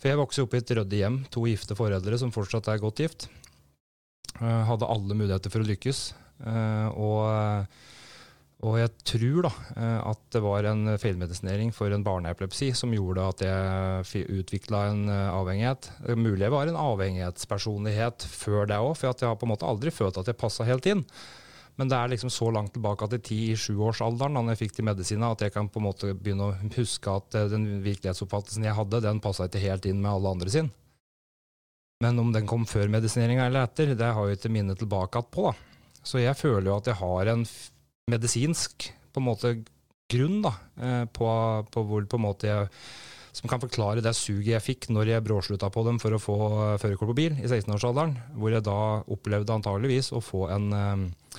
For jeg vokste opp i et ryddig hjem, to gifte foreldre som fortsatt er godt gift. Hadde alle muligheter for å lykkes. og, og jeg tror da eh, at det var en feilmedisinering for en barneepilepsi som gjorde at jeg utvikla en eh, avhengighet. Mulig jeg var en avhengighetspersonlighet før det òg, for at jeg har på en måte aldri følt at jeg passa helt inn. Men det er liksom så langt tilbake til ti-sjuårsalderen da jeg fikk de medisinene, at jeg kan på en måte begynne å huske at eh, den virkelighetsoppfattelsen jeg hadde, den passa ikke helt inn med alle andre sin. Men om den kom før medisineringa eller etter, det har jeg ikke minnet tilbake på. da. Så jeg føler jo at jeg har en medisinsk på en måte grunn da, eh, på, på hvor på en måte jeg som kan forklare det suget jeg fikk når jeg bråslutta på dem for å få eh, førerkort på bil i 16-årsalderen, hvor jeg da opplevde antageligvis å få en eh,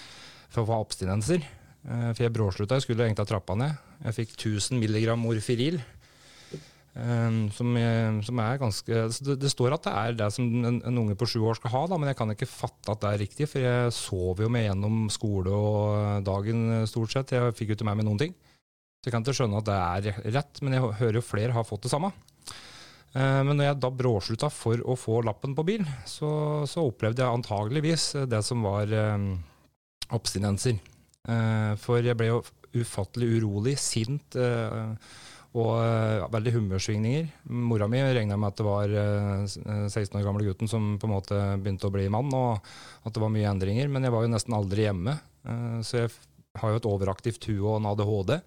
for å få abstinenser. For jeg bråslutta, jeg skulle egentlig ha trappa ned. Jeg fikk 1000 milligram morfiril. Eh, Som, som er ganske så det, det står at det er det som en, en unge på sju år skal ha, da, men jeg kan ikke fatte at det er riktig, for jeg sov jo med gjennom skole og dagen eh, stort sett. Jeg fikk jo ikke med meg noen ting. Så jeg kan ikke skjønne at det er rett, men jeg hører jo flere har fått det samme. Eh, Men når jeg da bråslutta for å få lappen på bil, så, så opplevde jeg antageligvis det som var eh, abstinenser. Eh, For jeg ble jo ufattelig urolig, sint eh, og ja, veldig humørsvingninger. Mora mi regna med at det var eh, eh, 16 år gamle gutten som på en måte begynte å bli mann, og at det var mye endringer. Men jeg var jo nesten aldri hjemme, eh, så jeg har jo et overaktivt hue og en ADHD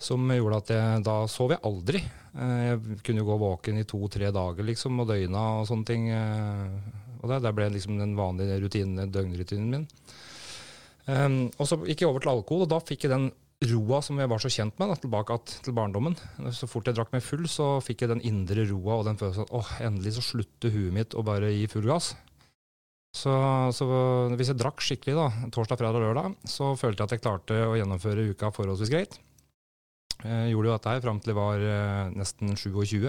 som gjorde at jeg, da sov jeg aldri. Eh, Jeg kunne jo gå våken i to-tre dager liksom, og døgna og sånne ting. eh, Og det, det ble liksom den vanlige rutinen, døgnrutinen min. Um, og så gikk jeg over til alkohol, og da fikk jeg den roa som jeg var så kjent med, da, tilbake til barndommen. Så fort jeg drakk meg full, så fikk jeg den indre roa og den følelsen at åh, endelig så slutter huet mitt å bare gi full gass. Så, så hvis jeg drakk skikkelig da, torsdag, fredag, lørdag, så følte jeg at jeg klarte å gjennomføre uka forholdsvis greit. Jeg gjorde jo dette her fram til jeg var eh, nesten 27,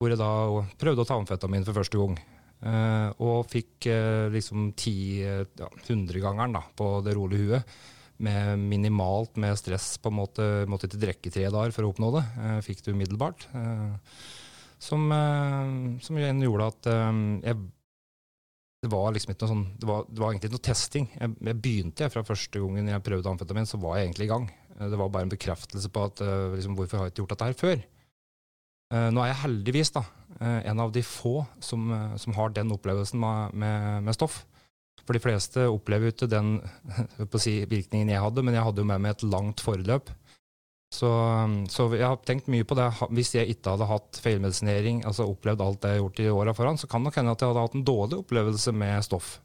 hvor jeg da prøvde å ta amfetamin for første gang. Eh, og fikk eh, liksom ti, eh, ja, hundregangeren da, på det rolige huet. Med minimalt med stress, på en måte. Måtte ikke drikke tre dager for å oppnå det. Eh, fikk det umiddelbart. Eh, som, eh, som igjen gjorde at jeg det var liksom ikke noe sånn, det var, det var egentlig ikke noe testing. Jeg, jeg begynte jeg fra første gangen jeg prøvde amfetamin, så var jeg egentlig i gang. Det var bare en bekreftelse på at liksom, hvorfor har jeg ikke gjort dette her før? Nå er jeg heldigvis da, en av de få som, som har den opplevelsen med, med, med stoff. For de fleste opplever jo ikke den si, virkningen jeg hadde, men jeg hadde jo med meg et langt forløp Så, så, jeg har tenkt mye på det. Hvis jeg ikke hadde hatt feilmedisinering, altså opplevd alt det jeg har gjort i åra foran, så kan det nok hende at jeg hadde hatt en dårlig opplevelse med stoff.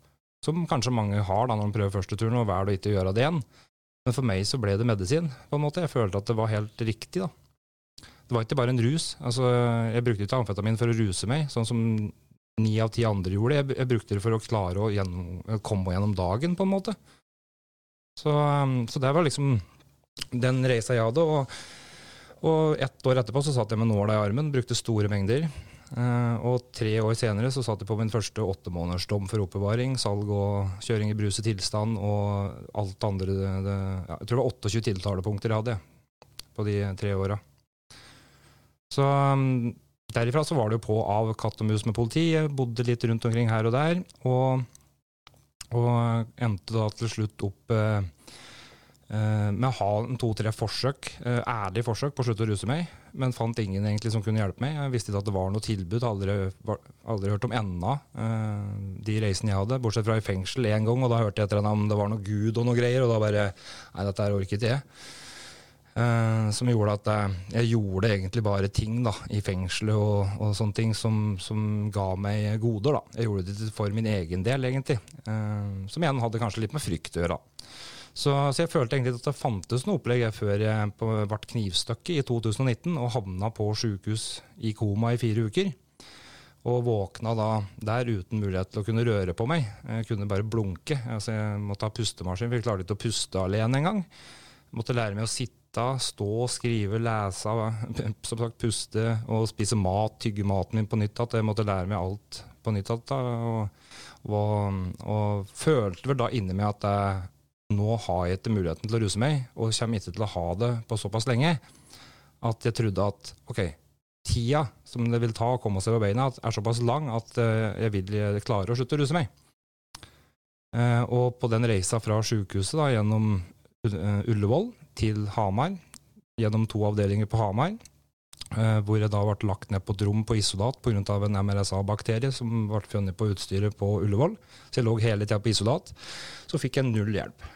Som kanskje mange har da når de prøver første turen og velger å ikke gjøre det igjen. Men for meg så ble det medisin. på en måte. Jeg følte at det var helt riktig. da. Det var ikke bare en rus. Altså, Jeg brukte ikke amfetamin for å ruse meg, sånn som ni av ti andre gjorde. Jeg, jeg brukte det for å klare å gjennom, komme gjennom dagen, på en måte. Så, så det var liksom den reisa jeg hadde. Og, og ett år etterpå så satt jeg med nåla i armen, brukte store mengder. Uh, og tre år senere så satt jeg på min første åttemånedersdom for oppbevaring, salg og kjøring i bruset tilstand og alt andre det, det, ja, Jeg tror det var 28 tiltalepunkter jeg hadde på de tre åra. Så um, derifra så var det jo på av katt og mus med politi. Jeg bodde litt rundt omkring her og der, og, og endte da til slutt opp uh, Uh, med å ha to-tre forsøk, uh, ærlige forsøk på å slutte å ruse meg, men fant ingen egentlig som kunne hjelpe meg. Jeg visste ikke at det var noe tilbud, aldri, aldri hørt om enda uh, de reisene jeg hadde, bortsett fra i fengsel én gang, og da hørte jeg etter henne om det var noe gud og noe greier, og da bare Nei, dette her orket jeg. Som gjorde at jeg, jeg gjorde egentlig bare ting da, i fengselet og, og sånne ting som, som, ga meg goder. da. Jeg gjorde det for min egen del, egentlig. som igjen hadde kanskje litt med frykt å gjøre. da. Så, så, jeg følte egentlig at det fantes noe opplegg før jeg ble knivstukket i 2019 og havna på sjukehus i koma i fire uker. Og våkna da der uten mulighet til å kunne røre på meg. Jeg kunne bare blunke. Altså, jeg måtte ha pustemaskin, for jeg klarte ikke å puste alene engang. Måtte lære meg å sitte, stå, skrive, lese, som sagt, puste og spise mat, tygge maten min på nytt igjen. Jeg måtte lære meg alt på nytt igjen. Og, og, og, følte vel da inni meg at jeg nå har jeg ikke muligheten til å ruse meg, og kommer ikke til å ha det på såpass lenge, at jeg trodde at ok, tida som det vil ta å komme seg på beina, er såpass lang at eh, jeg vil klare å slutte å ruse meg. Eh, og på den reisa fra sykehuset da, gjennom Ullevål til Hamar, gjennom to avdelinger på Hamar, hvor jeg da ble lagt ned på et rom på isolat pga. en MRSA-bakterie som ble funnet på utstyret på Ullevål. Så jeg lå hele tida på isolat. Så fikk jeg null hjelp.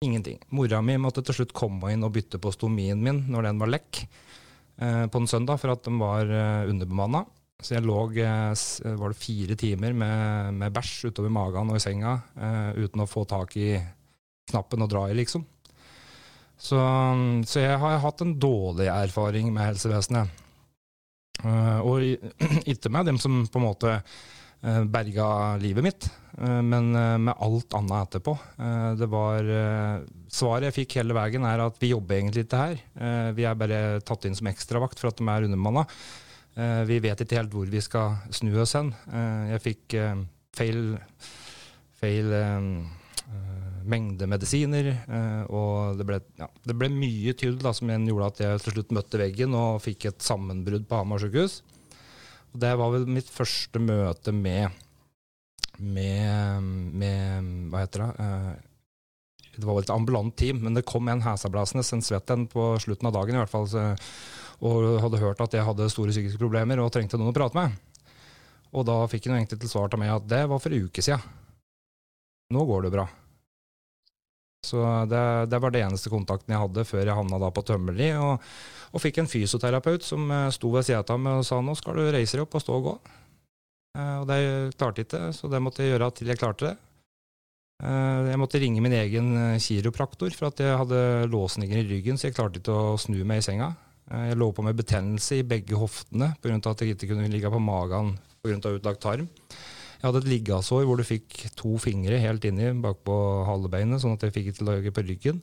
Ingenting. Mora mi måtte til slutt komme inn og bytte på stomien min når den var lekk eh, på en søndag, for at den var eh, underbemanna. Så jeg lå eh, var det fire timer med, med bæsj utover magen og i senga eh, uten å få tak i knappen og dra i, liksom. Så, så jeg har hatt en dårlig erfaring med helsevesenet. Uh, og ikke med dem som på en måte uh, berga livet mitt, uh, men med alt annet etterpå. det var Svaret jeg fikk hele veien, er at vi jobber egentlig ikke her. vi er bare tatt inn som ekstravakt for at de er undermanna. vi vet ikke helt hvor vi skal snu oss hen. jeg fikk feil, feil mengde medisiner. Eh, og det ble, ja, det ble mye tull da, som gjorde at jeg til slutt møtte veggen og fikk et sammenbrudd på Hamar sykehus. Og det var vel mitt første møte med, med, med Hva heter det? Eh, det var vel et ambulant team, men det kom en hesablasende, en svett en på slutten av dagen i hvert fall, så, og hadde hørt at jeg hadde store psykiske problemer og trengte noen å prate med. Og da fikk jeg egentlig til svar til meg at det var for en uke siden. Nå går det bra. Så det, det, var det eneste kontakten jeg hadde før jeg havna da på Tømmerli. Og, og, fikk en fysioterapeut som eh, sto ved sida av meg og sa nå skal du reise deg opp og stå og gå. Eh, og det klarte jeg ikke, så det måtte jeg gjøre til jeg klarte det. Eh, jeg måtte ringe min egen kiropraktor for at jeg hadde låsninger i ryggen, så jeg klarte ikke å snu meg i senga. Jeg lå på med betennelse i begge hoftene pga. at jeg ikke kunne ligge på magen pga. utlagt tarm. Jeg hadde et liggasår hvor du fikk to fingre helt inni bakpå halebeinet, sånn at jeg fikk til å lage på ryggen.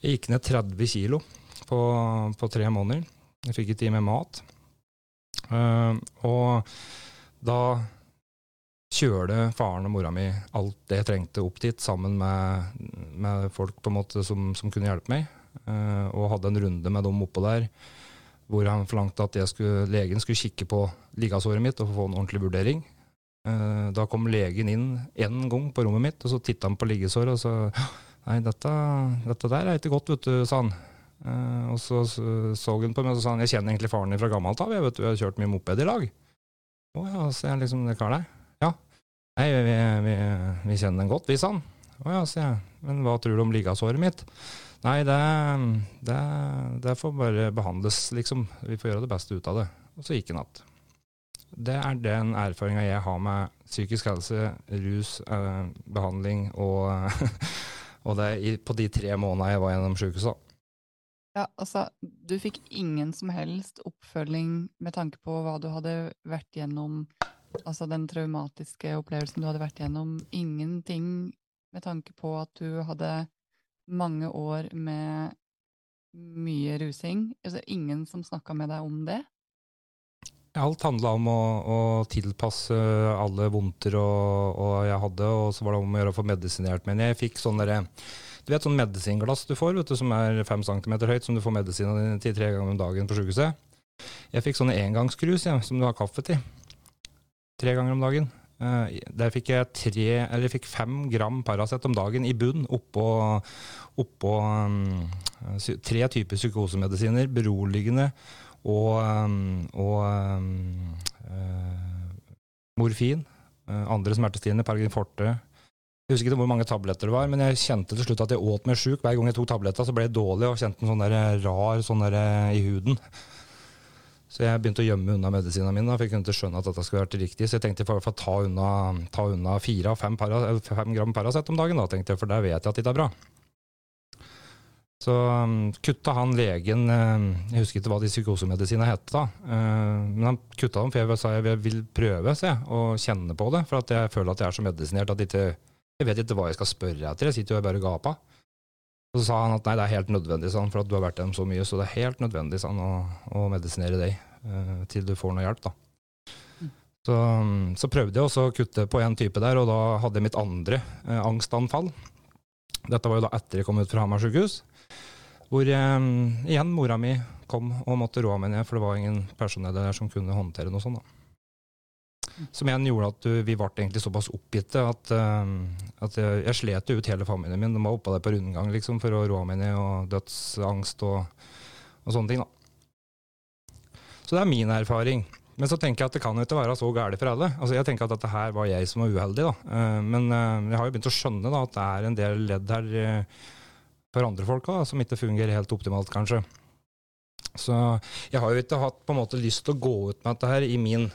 Jeg gikk ned 30 kilo på, på tre måneder. Jeg fikk ikke i meg mat. Uh, og da kjørte faren og mora mi alt det jeg trengte opp dit, sammen med, med folk på en måte som, som kunne hjelpe meg. Uh, og hadde en runde med dem oppå der hvor han forlangte at skulle, legen skulle kikke på liggasåret mitt og få en ordentlig vurdering. Eh, da kom legen inn én gang på rommet mitt, og så titta han på liggesåret og så Nei, dette, dette, der er ikke godt, vet du, sa han. Uh, og så så han på meg og så sa han, jeg kjenner egentlig faren din fra gammelt av, jeg vet du, jeg har kjørt mye moped i lag. Å ja, sier jeg liksom, det klar der. Ja. Nei, vi, vi, vi, kjenner den godt, vi, sa han. Å ja, sier jeg. Men hva tror du om liggasåret mitt? Nei, det, det, det, får bare behandles, liksom. Vi får gjøre det beste ut av det. Og så gikk han igjen. Det er den erfaringa jeg har med psykisk helse, rus, eh, behandling og, og det i, på de tre månedene jeg var gjennom sjukehuset. Ja, altså, du fikk ingen som helst oppfølging med tanke på hva du hadde vært gjennom, altså den traumatiske opplevelsen du hadde vært gjennom. Ingenting med tanke på at du hadde mange år med mye rusing. Altså, ingen som snakka med deg om det? Alt handla om å, å, tilpasse alle vondter og, og, jeg hadde, og så var det om å gjøre å få medisinert. Men jeg fikk sånn derre Du vet sånn medisinglass du får, vet du, som er fem centimeter høyt, som du får medisinen til tre ganger om dagen på sjukehuset. Jeg fikk sånne engangskrus ja, som du har kaffe til. Tre ganger om dagen. Uh, der fikk jeg, tre, eller jeg fikk fem gram Paracet om dagen i bunn oppå, oppå um, tre typer psykosemedisiner, beroligende og, um, og uh, morfin. Uh, andre smertestillende, Paragin Forte. Jeg husker ikke hvor mange tabletter det var, men jeg kjente til slutt at jeg åt meg sjuk. Hver gang jeg tok tabletter, så ble jeg dårlig og kjente en sånn der rar sånn der i huden. Så jeg begynte å gjemme unna medisinene mine, for jeg kunne ikke skjønne at dette skulle vært riktig. Så jeg tenkte for å ta unna, ta unna fire av fem, para, fem gram Paracet om dagen, da, tenkte jeg, for der vet jeg at det er bra. Så um, kutta han legen uh, Jeg husker ikke hva de psykosemedisinene het da. Uh, men han kutta dem, for jeg sa jeg vil prøve se, og kjenne på det. For jeg føler at jeg er så medisinert at ikke, jeg vet ikke hva jeg skal spørre etter. Jeg sitter jo bare og gaper. Så sa han at nei, det er helt nødvendig sånn, for at du har vært gjennom så mye, så det er helt nødvendig sånn, å, å medisinere deg uh, til du får noe hjelp. da. Så, så, prøvde jeg også å kutte på en type der, og da hadde jeg mitt andre uh, angstanfall. Dette var jo da etter jeg kom ut fra Hamar sykehus, hvor um, igjen mora mi kom og måtte roe meg ned, for det var ingen personell der som kunne håndtere noe sånt. da. Som igjen gjorde at du, vi ble egentlig såpass oppgitte at, uh, at jeg, jeg slet ut hele familien min. De var oppå der på rundgang liksom, for å roe meg ned, og dødsangst og, og, sånne ting. da. Så det er min erfaring. Men så tenker jeg at det kan jo ikke være så galt for alle. Altså Jeg tenker at dette her var jeg som var uheldig. da. Uh, men uh, jeg har jo begynt å skjønne da, at det er en del ledd her for andre folk da, som ikke fungerer helt optimalt, kanskje. Så jeg har jo ikke hatt på en måte lyst til å gå ut med dette her i min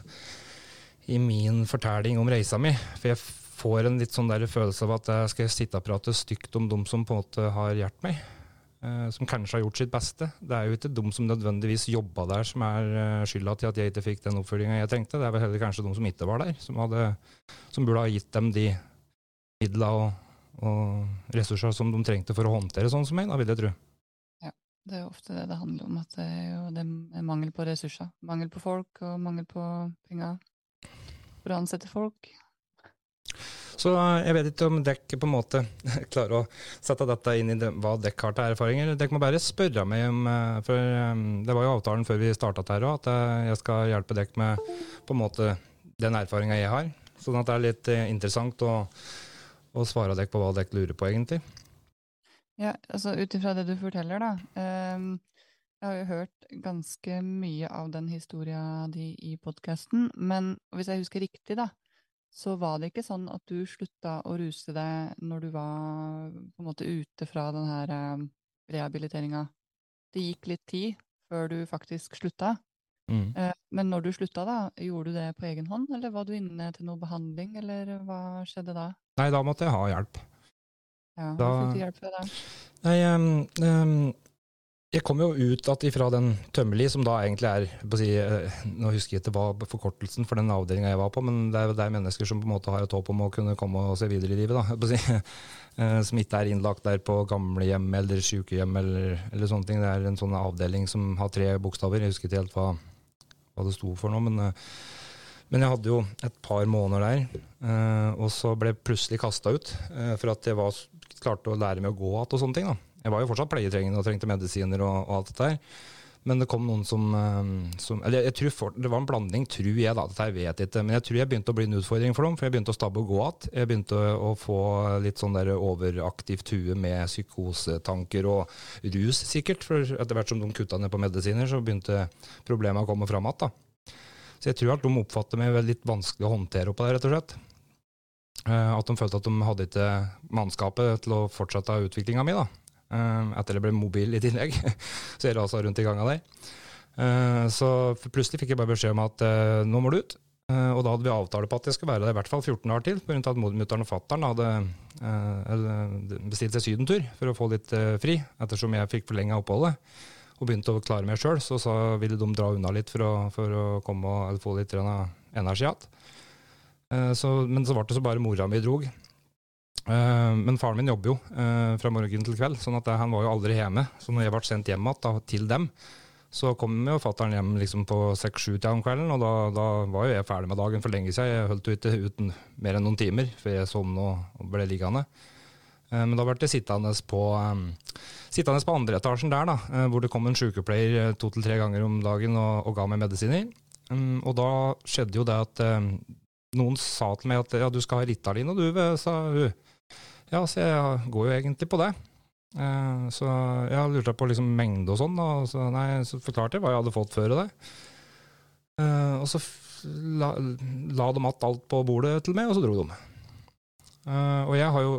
i min fortelling om reisa mi. For jeg får en litt sånn der følelse av at jeg skal sitte og prate stygt om dem som på en måte har hjulpet meg. Eh, som kanskje har gjort sitt beste. Det er jo ikke de som nødvendigvis jobba der, som er eh, skylda til at jeg ikke fikk den oppfølginga jeg trengte. Det er vel heller kanskje de som ikke var der, som, hadde, som burde ha gitt dem de midla og, og ressurser som de trengte for å håndtere sånn som meg, da vil jeg tro. Ja, det er ofte det det handler om, at det er jo det er mangel på ressurser. Mangel på folk og mangel på penger for å ansette folk. Så jeg vet ikke om dere på en måte klarer å sette dette inn i det, hva dere har til erfaringer. Dere må bare spørre meg om eh, For eh, det var jo avtalen før vi starta her òg, at eh, jeg skal hjelpe dere med på en måte den erfaringa jeg har. Sånn at det er litt interessant å, å svare dere på hva dere lurer på, egentlig. Ja, altså ut ifra det du forteller, da. Um, jeg har jo hørt ganske mye av den historia di i podkasten, men hvis jeg husker riktig, da, så var det ikke sånn at du slutta å ruse deg når du var på en måte ute fra den her eh, rehabiliteringa. Det gikk litt tid før du faktisk slutta. Mm. Eh, men når du slutta, da, gjorde du det på egen hånd, eller var du inne til noe behandling, eller hva skjedde da? Nei, da måtte jeg ha hjelp. Ja, Hva fikk du hjelp for da? Nei, um, um, jeg kom jo ut at ifra den Tømmerli, som da egentlig er si, eh, Nå husker jeg ikke hva forkortelsen for den avdelinga jeg var på, men det er, det er mennesker som på en måte har et håp om å kunne komme og se videre i livet. da, si, eh, Som ikke er innlagt der på gamlehjem eller sykehjem eller, eller, sånne ting. Det er en sånn avdeling som har tre bokstaver. Jeg husker ikke helt hva, hva det sto for nå, men, eh, men, jeg hadde jo et par måneder der. Og så ble jeg plutselig kasta ut for at jeg var, klarte å lære meg å gå igjen og sånne ting. da. Jeg var jo fortsatt pleietrengende og trengte medisiner og, og alt dette her. Men det kom noen som, eh, som Eller jeg tror for, det var en blanding, tror jeg, da. Dette jeg vet ikke. Men jeg tror jeg begynte å bli en utfordring for dem, for jeg begynte å stabbe og gå igjen. Jeg begynte å, få litt sånn der overaktivt hue med psykosetanker og rus, sikkert. For etter hvert som de kutta ned på medisiner, så begynte problemene å komme fram igjen. Så jeg tror at de oppfatter meg litt vanskelig å håndtere oppå det, rett og slett. Eh, at de følte at de hadde ikke mannskapet til å fortsette utviklinga mi. da. Eh, etter jeg ble mobil i tillegg. så jeg rasa rundt i ganga der. Eh, så plutselig fikk jeg bare beskjed om at eh, nå må du ut. Eh, og da hadde vi avtale på at jeg skulle være der i hvert fall 14 dager til, pga. at mutter'n og fatter'n hadde eh, bestilt seg sydentur for å få litt eh, fri, ettersom jeg fikk forlenga oppholdet og begynte å klare meg sjøl, så så ville de dra unna litt for å, for å komme og få litt energi igjen. men så ble det så bare mora mi drog. Men faren min jobber jo fra morgen til kveld, sånn at han var jo aldri hjemme. Så når jeg ble sendt hjem igjen til dem, så kom jo fatter'n hjem liksom på seks-sju-tida om kvelden, og da, da, var jo jeg ferdig med dagen for lenge siden. Jeg holdt jo ikke uten mer enn noen timer før jeg sovna og ble liggende. Eh, men da ble jeg sittende på, sittende på andre etasjen der, da, eh, hvor det kom en sykepleier to til tre ganger om dagen og, og ga meg medisiner. Um, og da skjedde jo det at noen sa til meg at ja, du skal ha Ritalin, og du, sa hun. Ja, så jeg går jo egentlig på det. Uh, så jeg lurte på liksom mengde og sånn, og så, nei, så forklarte jeg hva jeg hadde fått før det. Uh, og så la, la de att alt på bordet til meg, og så dro de. Uh, og jeg har jo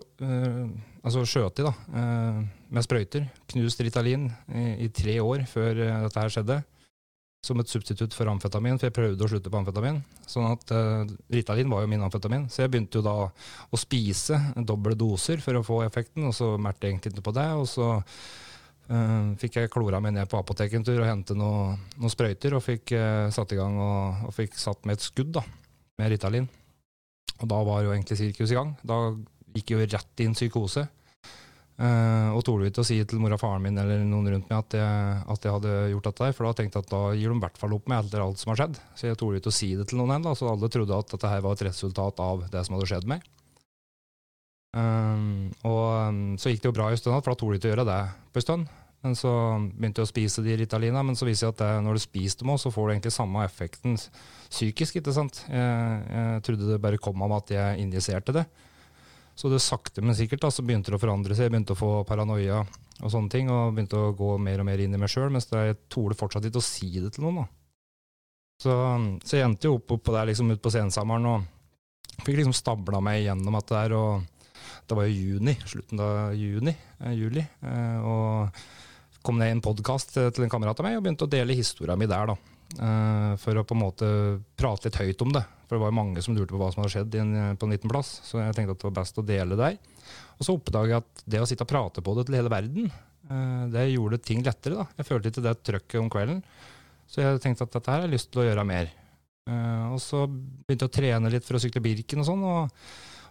altså skjøtet da, med sprøyter, knust Ritalin, i, i, tre år før dette her skjedde som et substitutt for amfetamin, for jeg prøvde å slutte på amfetamin. Sånn at uh, Ritalin var jo min amfetamin. Så jeg begynte jo da å spise doble doser for å få effekten, og så merket jeg egentlig ikke på det. Og så uh, fikk jeg klora meg ned på apoteket en tur og hente noen noe sprøyter, og fikk uh, satt i gang og, og, fikk satt med et skudd da, med Ritalin. Og da var jo egentlig sirkus i gang. Da gikk jo rett inn psykose. Uh, og torde ikke å si til mora og faren min eller noen rundt meg at jeg, at jeg hadde gjort dette, for da tenkte jeg at da gir de i hvert fall opp med etter alt som har skjedd. Så jeg torde ikke å si det til noen ennå, så alle trodde at dette her var et resultat av det som hadde skjedd meg. Um, og um, så gikk det jo bra en stund, for da torde jeg ikke å gjøre det på en stund. Men så begynte jeg å spise de Ritalina, men så viser det at det, når du spiser dem òg, så får du egentlig samme effekten psykisk, ikke sant. Jeg, jeg trodde det bare kom av at jeg injiserte det. Så det sakte, men sikkert da, så begynte det å forandre seg. Jeg begynte å få paranoia og sånne ting, og begynte å gå mer og mer inn i meg sjøl, mens jeg torde fortsatt ikke å si det til noen. da. Så, så jeg endte jo opp, opp der liksom ut på sensommeren og fikk liksom stabla meg gjennom at det der. og Det var jo juni, slutten av juni, eh, juli. Eh, og kom ned i en podkast til en kamerat av meg og begynte å dele historia mi der. da. Eh, for å på en måte prate litt høyt om det. For det var mange som lurte på hva som hadde skjedd en, på en liten plass. Så jeg tenkte at det var best å dele der. Og så oppdaga jeg at det å sitte og prate på det til hele verden, uh, det gjorde ting lettere. da. Jeg følte ikke det trøkket om kvelden. Så jeg tenkte at dette her har jeg lyst til å gjøre mer. Uh, og så begynte jeg å trene litt for å sykle Birken og sånn. Og,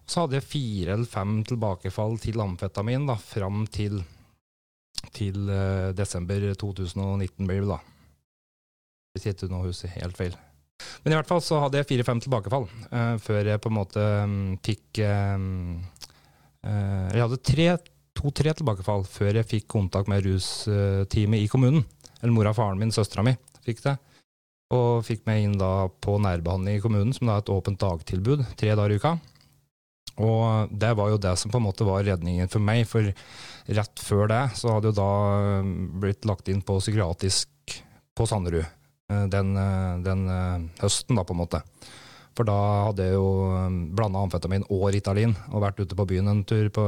så hadde jeg fire eller fem tilbakefall til amfetamin da, fram til, til desember 2019 blir det da. Hvis ikke nå husker helt feil. Men i hvert fall så hadde jeg fire-fem tilbakefall uh, før jeg på en måte um, fikk um, uh, Jeg hadde tre, to-tre tilbakefall før jeg fikk kontakt med rusteamet i kommunen. Eller mora faren min, søstera mi, fikk det. Og fikk meg inn da på nærbehandling i kommunen, som da er et åpent dagtilbud tre dager i uka. Og det var jo det som på en måte var redningen for meg, for rett før det så hadde jo da blitt lagt inn på psykiatrisk på Sanderud. Eh, den, eh, den, eh, høsten, da, på en måte. For da hadde jeg jo blanda amfetamin og Ritalin og vært ute på byen en tur på,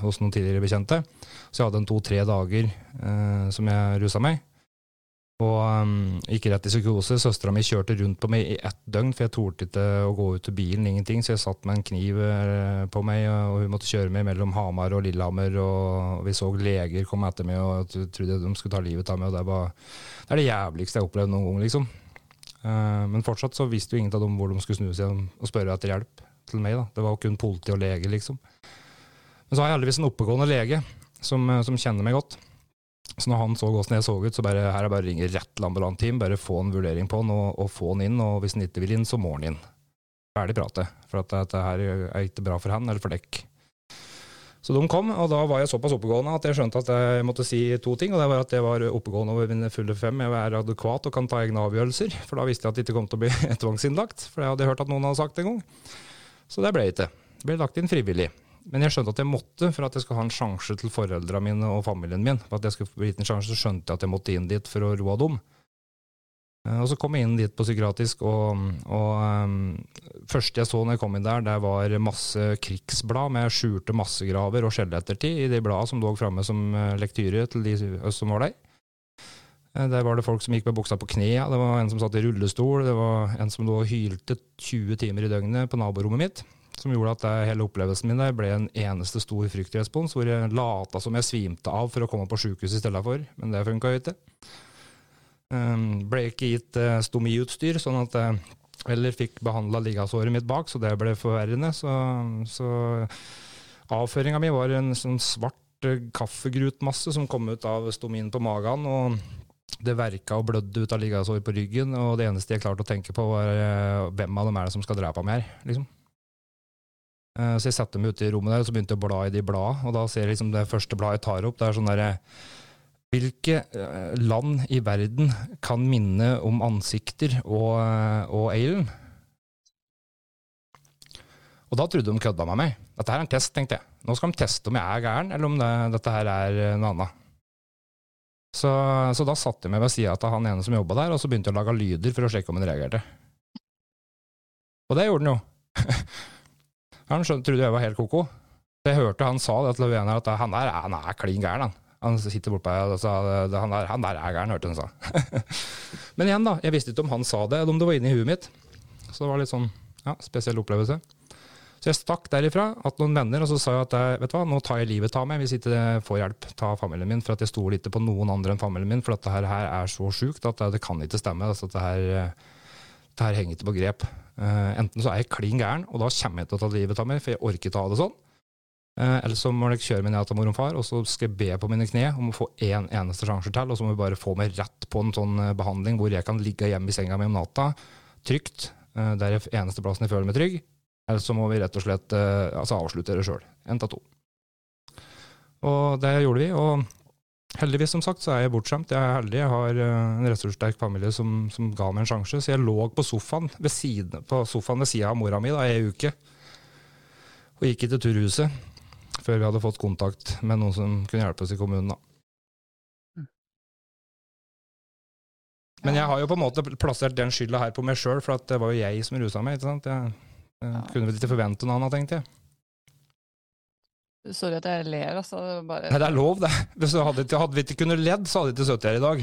hos noen tidligere bekjente. Så jeg hadde en to-tre dager eh, som jeg rusa meg. Og um, gikk rett i psykose. Søstera mi kjørte rundt på meg i ett døgn, for jeg torde ikke å gå ut til bilen, ingenting. Så jeg satt med en kniv på meg, og hun måtte kjøre meg mellom Hamar og Lillehammer. Og vi så leger komme etter meg og trodde de skulle ta livet av meg. og det var det er det jævligste jeg har opplevd noen gang, liksom. Uh, men fortsatt så visste jo ingen av dem hvor de skulle snu seg og spørre etter hjelp til meg. da. Det var jo kun politi og lege, liksom. Men så har jeg heldigvis en oppegående lege som, eh, som kjenner meg godt. Så når han så hvordan jeg så ut, så bare, her er bare å ringe rett til ambulanteam, bare få en vurdering på han og, og, få han inn. Og hvis han ikke vil inn, så må han inn. Ferdig prate, For at dette her er ikke bra for han eller for dekk. Så de kom, og da var jeg såpass oppegående at jeg skjønte at jeg måtte si to ting. og det var At jeg var oppegående over mine fulle fem, jeg er adekvat og kan ta egne avgjørelser. For da visste jeg at det ikke kom til å bli tvangsinnlagt, for det hadde jeg hørt at noen hadde sagt en gang. Så det ble ikke. Det ble lagt inn frivillig. Men jeg skjønte at jeg måtte for at jeg skulle ha en sjanse til foreldrene mine og familien min. For at jeg skulle gitt en sjanse, så skjønte jeg at jeg måtte inn dit for å roe dem. Eh, og så kom jeg inn dit på psykiatrisk, og, og um, første jeg så når jeg kom inn der, det var masse krigsblad med skjulte massegraver og skjellettertid i de bladene som lå framme som lektyre til de som var der. Der var det folk som gikk med buksa på knea, det var en som satt i rullestol, det var en som lå og hylte 20 timer i døgnet på naborommet mitt som gjorde at det, hele opplevelsen min der ble en eneste stor fryktrespons, hvor jeg lata som jeg svimte av for å komme på sjukehuset i stedet for, men det funka jo ikke. Um, ble ikke gitt uh, stomiutstyr, sånn at eller fikk behandla liggasåret mitt bak, så det ble forverrende. Så, så avføringa mi var en sånn svart uh, kaffegrutmasse som kom ut av stomien på magen. og det verka og blødde ut av liggasår på ryggen, og det eneste jeg klarte å tenke på, var hvem av dem er det som skal drepe meg her? liksom. Eh, så jeg satte meg ute i rommet der og så begynte jeg å bla i de bladene. Og da ser jeg liksom det første bladet jeg tar opp, det er sånn derre Hvilke eh, land i verden kan minne om ansikter og, eh, og Ailen? Og da trodde de kødda med meg. Dette her er en test, tenkte jeg. Nå skal de teste om jeg er gæren, eller om det, dette her er noe annet. Så, så da satte jeg meg ved sida av han ene som jobba der, og så begynte jeg å lage lyder for å sjekke om han reagerte. Og det gjorde han jo. Han trodde jeg var helt ko-ko. Jeg hørte han sa det til Løvener, at han der han er klin gæren. Han. Han sitter bortpå og sa han der, han der er gæren, hørte hun sa. Men igjen, da. Jeg visste ikke om han sa det, eller om det var inni huet mitt. Så det var litt sånn ja, spesiell opplevelse. Så jeg stakk derifra, hatt noen venner, og så sa jeg at vet du hva, nå tar jeg livet av meg hvis jeg ikke får hjelp av familien min, for at jeg stoler ikke på noen andre enn familien min, for at dette her er så sjukt at det, kan ikke stemme. Altså, at dette her, det her henger ikke på grep. Uh, enten så er jeg klin gæren, og da kommer jeg til å ta livet av meg, for jeg orker ikke å ha det sånn. Uh, eller så må jeg kjøre ned til mor og far, og så skal jeg be på mine kne om å få én en eneste sjanse til, og så må vi bare få meg rett på en sånn uh, behandling hvor jeg kan ligge hjemme i senga mi om natta, trygt. det er eneste plassen jeg føler meg trygg. Eller så må vi rett og slett altså avslutte det sjøl. Én av to. Og det gjorde vi. og Heldigvis, som sagt, så er jeg bortskjemt. Jeg er heldig. Jeg har eh, en ressurssterk familie som, som, ga meg en sjanse. Så jeg lå på sofaen ved siden, på sofaen ved sida av mora mi da, i ei uke. Og gikk ikke til turhuset før vi hadde fått kontakt med noen som kunne hjelpe oss i kommunen. da. Mm. Men jeg har jo på en måte plassert den skylda her på meg sjøl, for det var jo jeg som rusa meg. ikke sant? Jeg, jeg kunne vel ikke forvente noe annet, tenkte jeg. Sorry at jeg ler, altså. Bare... Nei, det er lov, det. Hvis hadde, hadde vi ikke kunnet ledd, så hadde vi ikke sittet her i dag.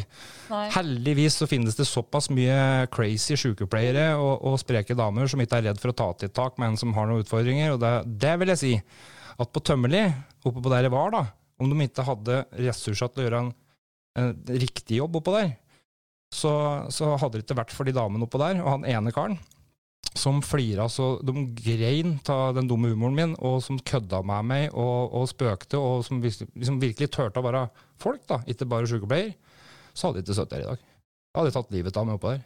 Nei. Heldigvis så finnes det såpass mye crazy sykepleiere og, og, spreke damer som ikke er redd for å ta til tak, med en som har noen utfordringer. Og det, det vil jeg si at på Tømmerli, oppe på der jeg var, da, om de ikke hadde ressurser til å gjøre en, en riktig jobb oppå der, så, så hadde det ikke vært for de damene oppå der, og han ene karen som flira så de grein av den dumme humoren min, og som kødda med meg og, og spøkte, og som liksom virkelig turte å være folk, da, ikke bare sykepleier, så hadde jeg ikke sittet her i dag. Da hadde jeg tatt livet av meg oppå der.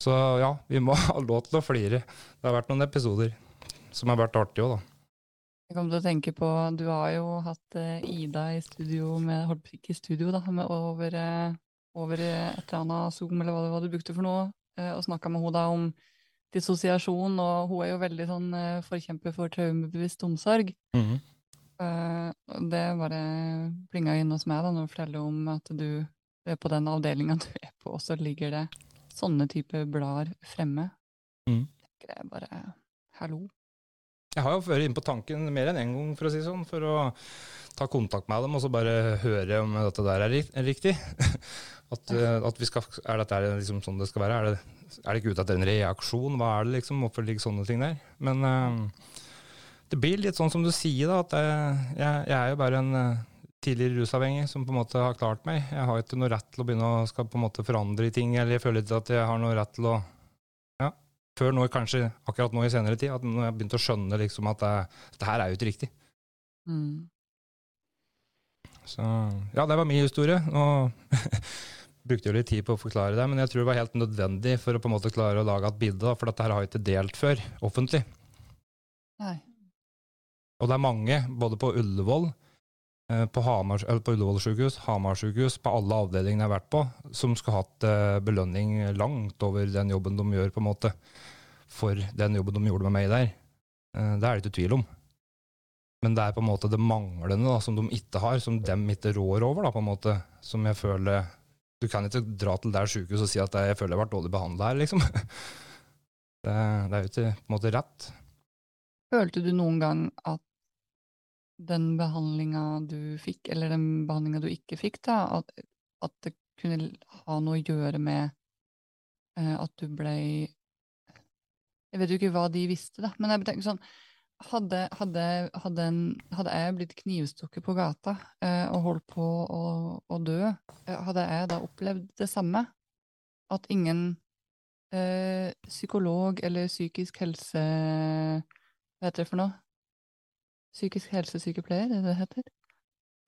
Så ja, vi må ha lov til å flire. Det har vært noen episoder som har vært artige òg, da. Jeg kom til å tenke på, Du har jo hatt eh, Ida i studio med, holdt ikke i studio da, med over, eh, over et eller annet Zoom, eller hva, hva du brukte for noe, eh, og snakka med henne om dissosiasjon, og hun er jo veldig sånn forkjemper for traumebevisst omsorg. Mm -hmm. det bare plinga inn hos meg da, når du forteller om at du er på den avdelinga du er på, og så ligger det sånne type blader fremme. Mm. Jeg tenker jeg bare hallo. Jeg har jo vært inne på tanken mer enn én en gang, for å si sånn, for å ta kontakt med dem og så bare høre om dette der er riktig. At, uh, at vi skal, er dette liksom sånn det skal være? Er det er det ikke ute etter en reaksjon? Hva er det liksom? Hvorfor ligger sånne ting der? Men uh, det blir litt sånn som du sier, da. At jeg, jeg, jeg er jo bare en tidligere rusavhengig som på en måte har klart meg. Jeg har ikke noe rett til å begynne å skal på en måte forandre ting, eller jeg føler ikke at jeg har noe rett til å. Før nå, kanskje akkurat nå i senere tid, at når jeg begynte å skjønne liksom at det, her er jo ikke riktig. Mm. Så ja, det var min historie. Og brukte jo litt tid på å forklare det, men jeg tror det var helt nødvendig for å på en måte klare å lage et bilde, for dette her har jeg ikke delt før offentlig. Nei. Og det er mange, både på Ullevål, på, Hamar, på Ullevål sykehus, Hamar sykehus, på alle avdelingene jeg har vært på, som skulle hatt eh, belønning langt over den jobben de gjør, på en måte, for den jobben de gjorde med meg der. Eh, det er det ikke tvil om. Men det er på en måte det manglende da, som de ikke har, som de ikke rår over, da, på en måte, som jeg føler Du kan ikke dra til det sykehuset og si at jeg føler jeg har vært dårlig behandla her, liksom. Det, det, er jo ikke på en måte rett. Følte du noen gang at den behandlinga du fikk, eller den behandlinga du ikke fikk, da, at, at, det kunne ha noe å gjøre med eh, at du blei Jeg vet jo ikke hva de visste, da, men jeg tenker sånn hadde, hadde, hadde, en, hadde, jeg blitt knivstukket på gata eh, og holdt på å, å, dø, eh, hadde jeg da opplevd det samme? At ingen eh, psykolog eller psykisk helse Hva heter det for noe? Psykisk helsesykepleier, er det det heter?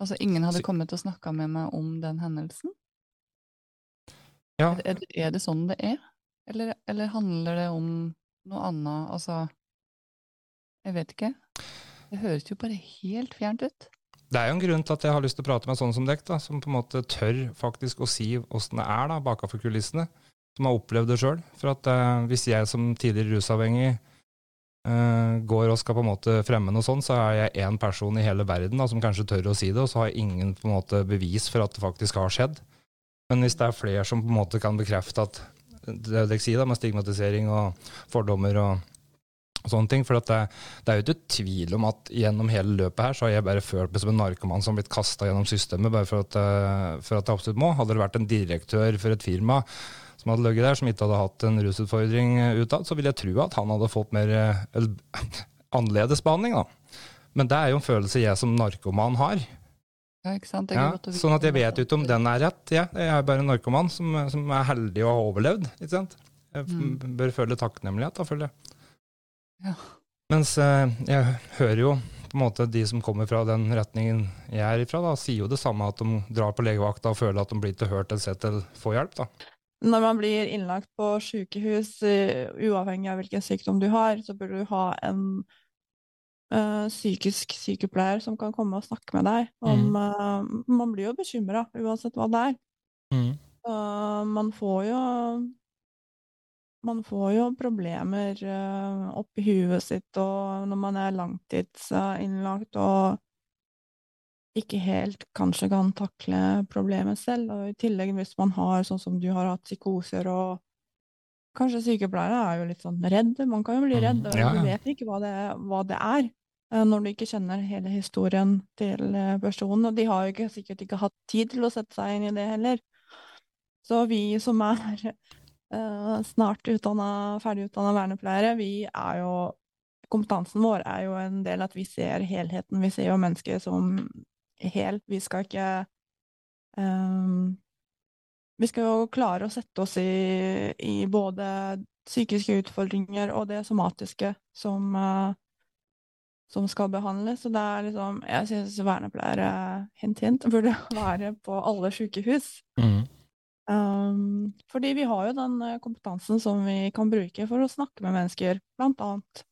Altså ingen hadde kommet og snakka med meg om den hendelsen? Ja. Er, det, er det sånn det er? Eller, eller handler det om noe annet? Altså jeg vet ikke. Det høres jo bare helt fjernt ut. Det er jo en grunn til at jeg har lyst til å prate med sånne som dere, som på en måte tør faktisk å si åssen det er da, for kulissene. Som har opplevd det sjøl. For at eh, hvis jeg som tidligere rusavhengig går og skal på en måte fremme noe sånt, så er jeg én person i hele verden da, som kanskje tør å si det, og så har jeg ingen på en måte bevis for at det faktisk har skjedd. Men hvis det er flere som på en måte kan bekrefte at det dere sier da, med stigmatisering og fordommer og og sånne ting. For det, det, er jo ikke tvil om at gjennom hele løpet her så har jeg bare følt meg som en narkoman som har blitt kasta gjennom systemet bare for at, eh, for at jeg absolutt må. Hadde det vært en direktør for et firma som hadde ligget der, som ikke hadde hatt en rusutfordring utad, så vil jeg tro at han hadde fått mer eller, annerledes behandling. da. Men det er jo en følelse jeg som narkoman har. Ja, ikke sant? Ja, sånn at jeg vet ikke om den er rett. Ja, jeg er bare en narkoman som, som er heldig å ha overlevd. ikke sant? Jeg mm. bør føle takknemlighet, da, føler jeg. Ja. Mens eh, jeg hører jo på en måte de som kommer fra den retningen jeg er ifra, da, sier jo det samme, at de drar på legevakta og føler at de blir ikke hørt eller sett eller får hjelp. da. Når man blir innlagt på sykehus, uh, uavhengig av hvilken sykdom du har, så burde du ha en uh, psykisk sykepleier som kan komme og snakke med deg. Om, mm. uh, man blir jo bekymra uansett hva det er. Mm. man får jo man får jo problemer uh, oppi huet sitt og når man er langtidsinnlagt og ikke helt kanskje kan takle problemet selv. Og i tillegg hvis man har sånn som du har hatt psykoser og Kanskje sykepleiere er jo litt sånn redd. Man kan jo bli mm, redd, og ja, ja. du vet ikke hva det, hva det, er. Uh, når du ikke kjenner hele historien til uh, personen. Og de har jo ikke, sikkert ikke hatt tid til å sette seg inn i det heller. Så vi som er uh, snart utdanna, vernepleiere, vi er jo Kompetansen vår er jo en del at vi ser helheten. Vi ser jo mennesket som helt. Vi skal ikke um, Vi skal jo klare å sette oss i, i både psykiske utfordringer og det somatiske som, uh, som skal behandles. Så det er liksom Jeg synes vernepleiere, hint, hint, burde være på alle sykehus. Mm. Um, fordi vi har jo den eh, kompetansen som vi kan bruke for å snakke med mennesker, blant annet.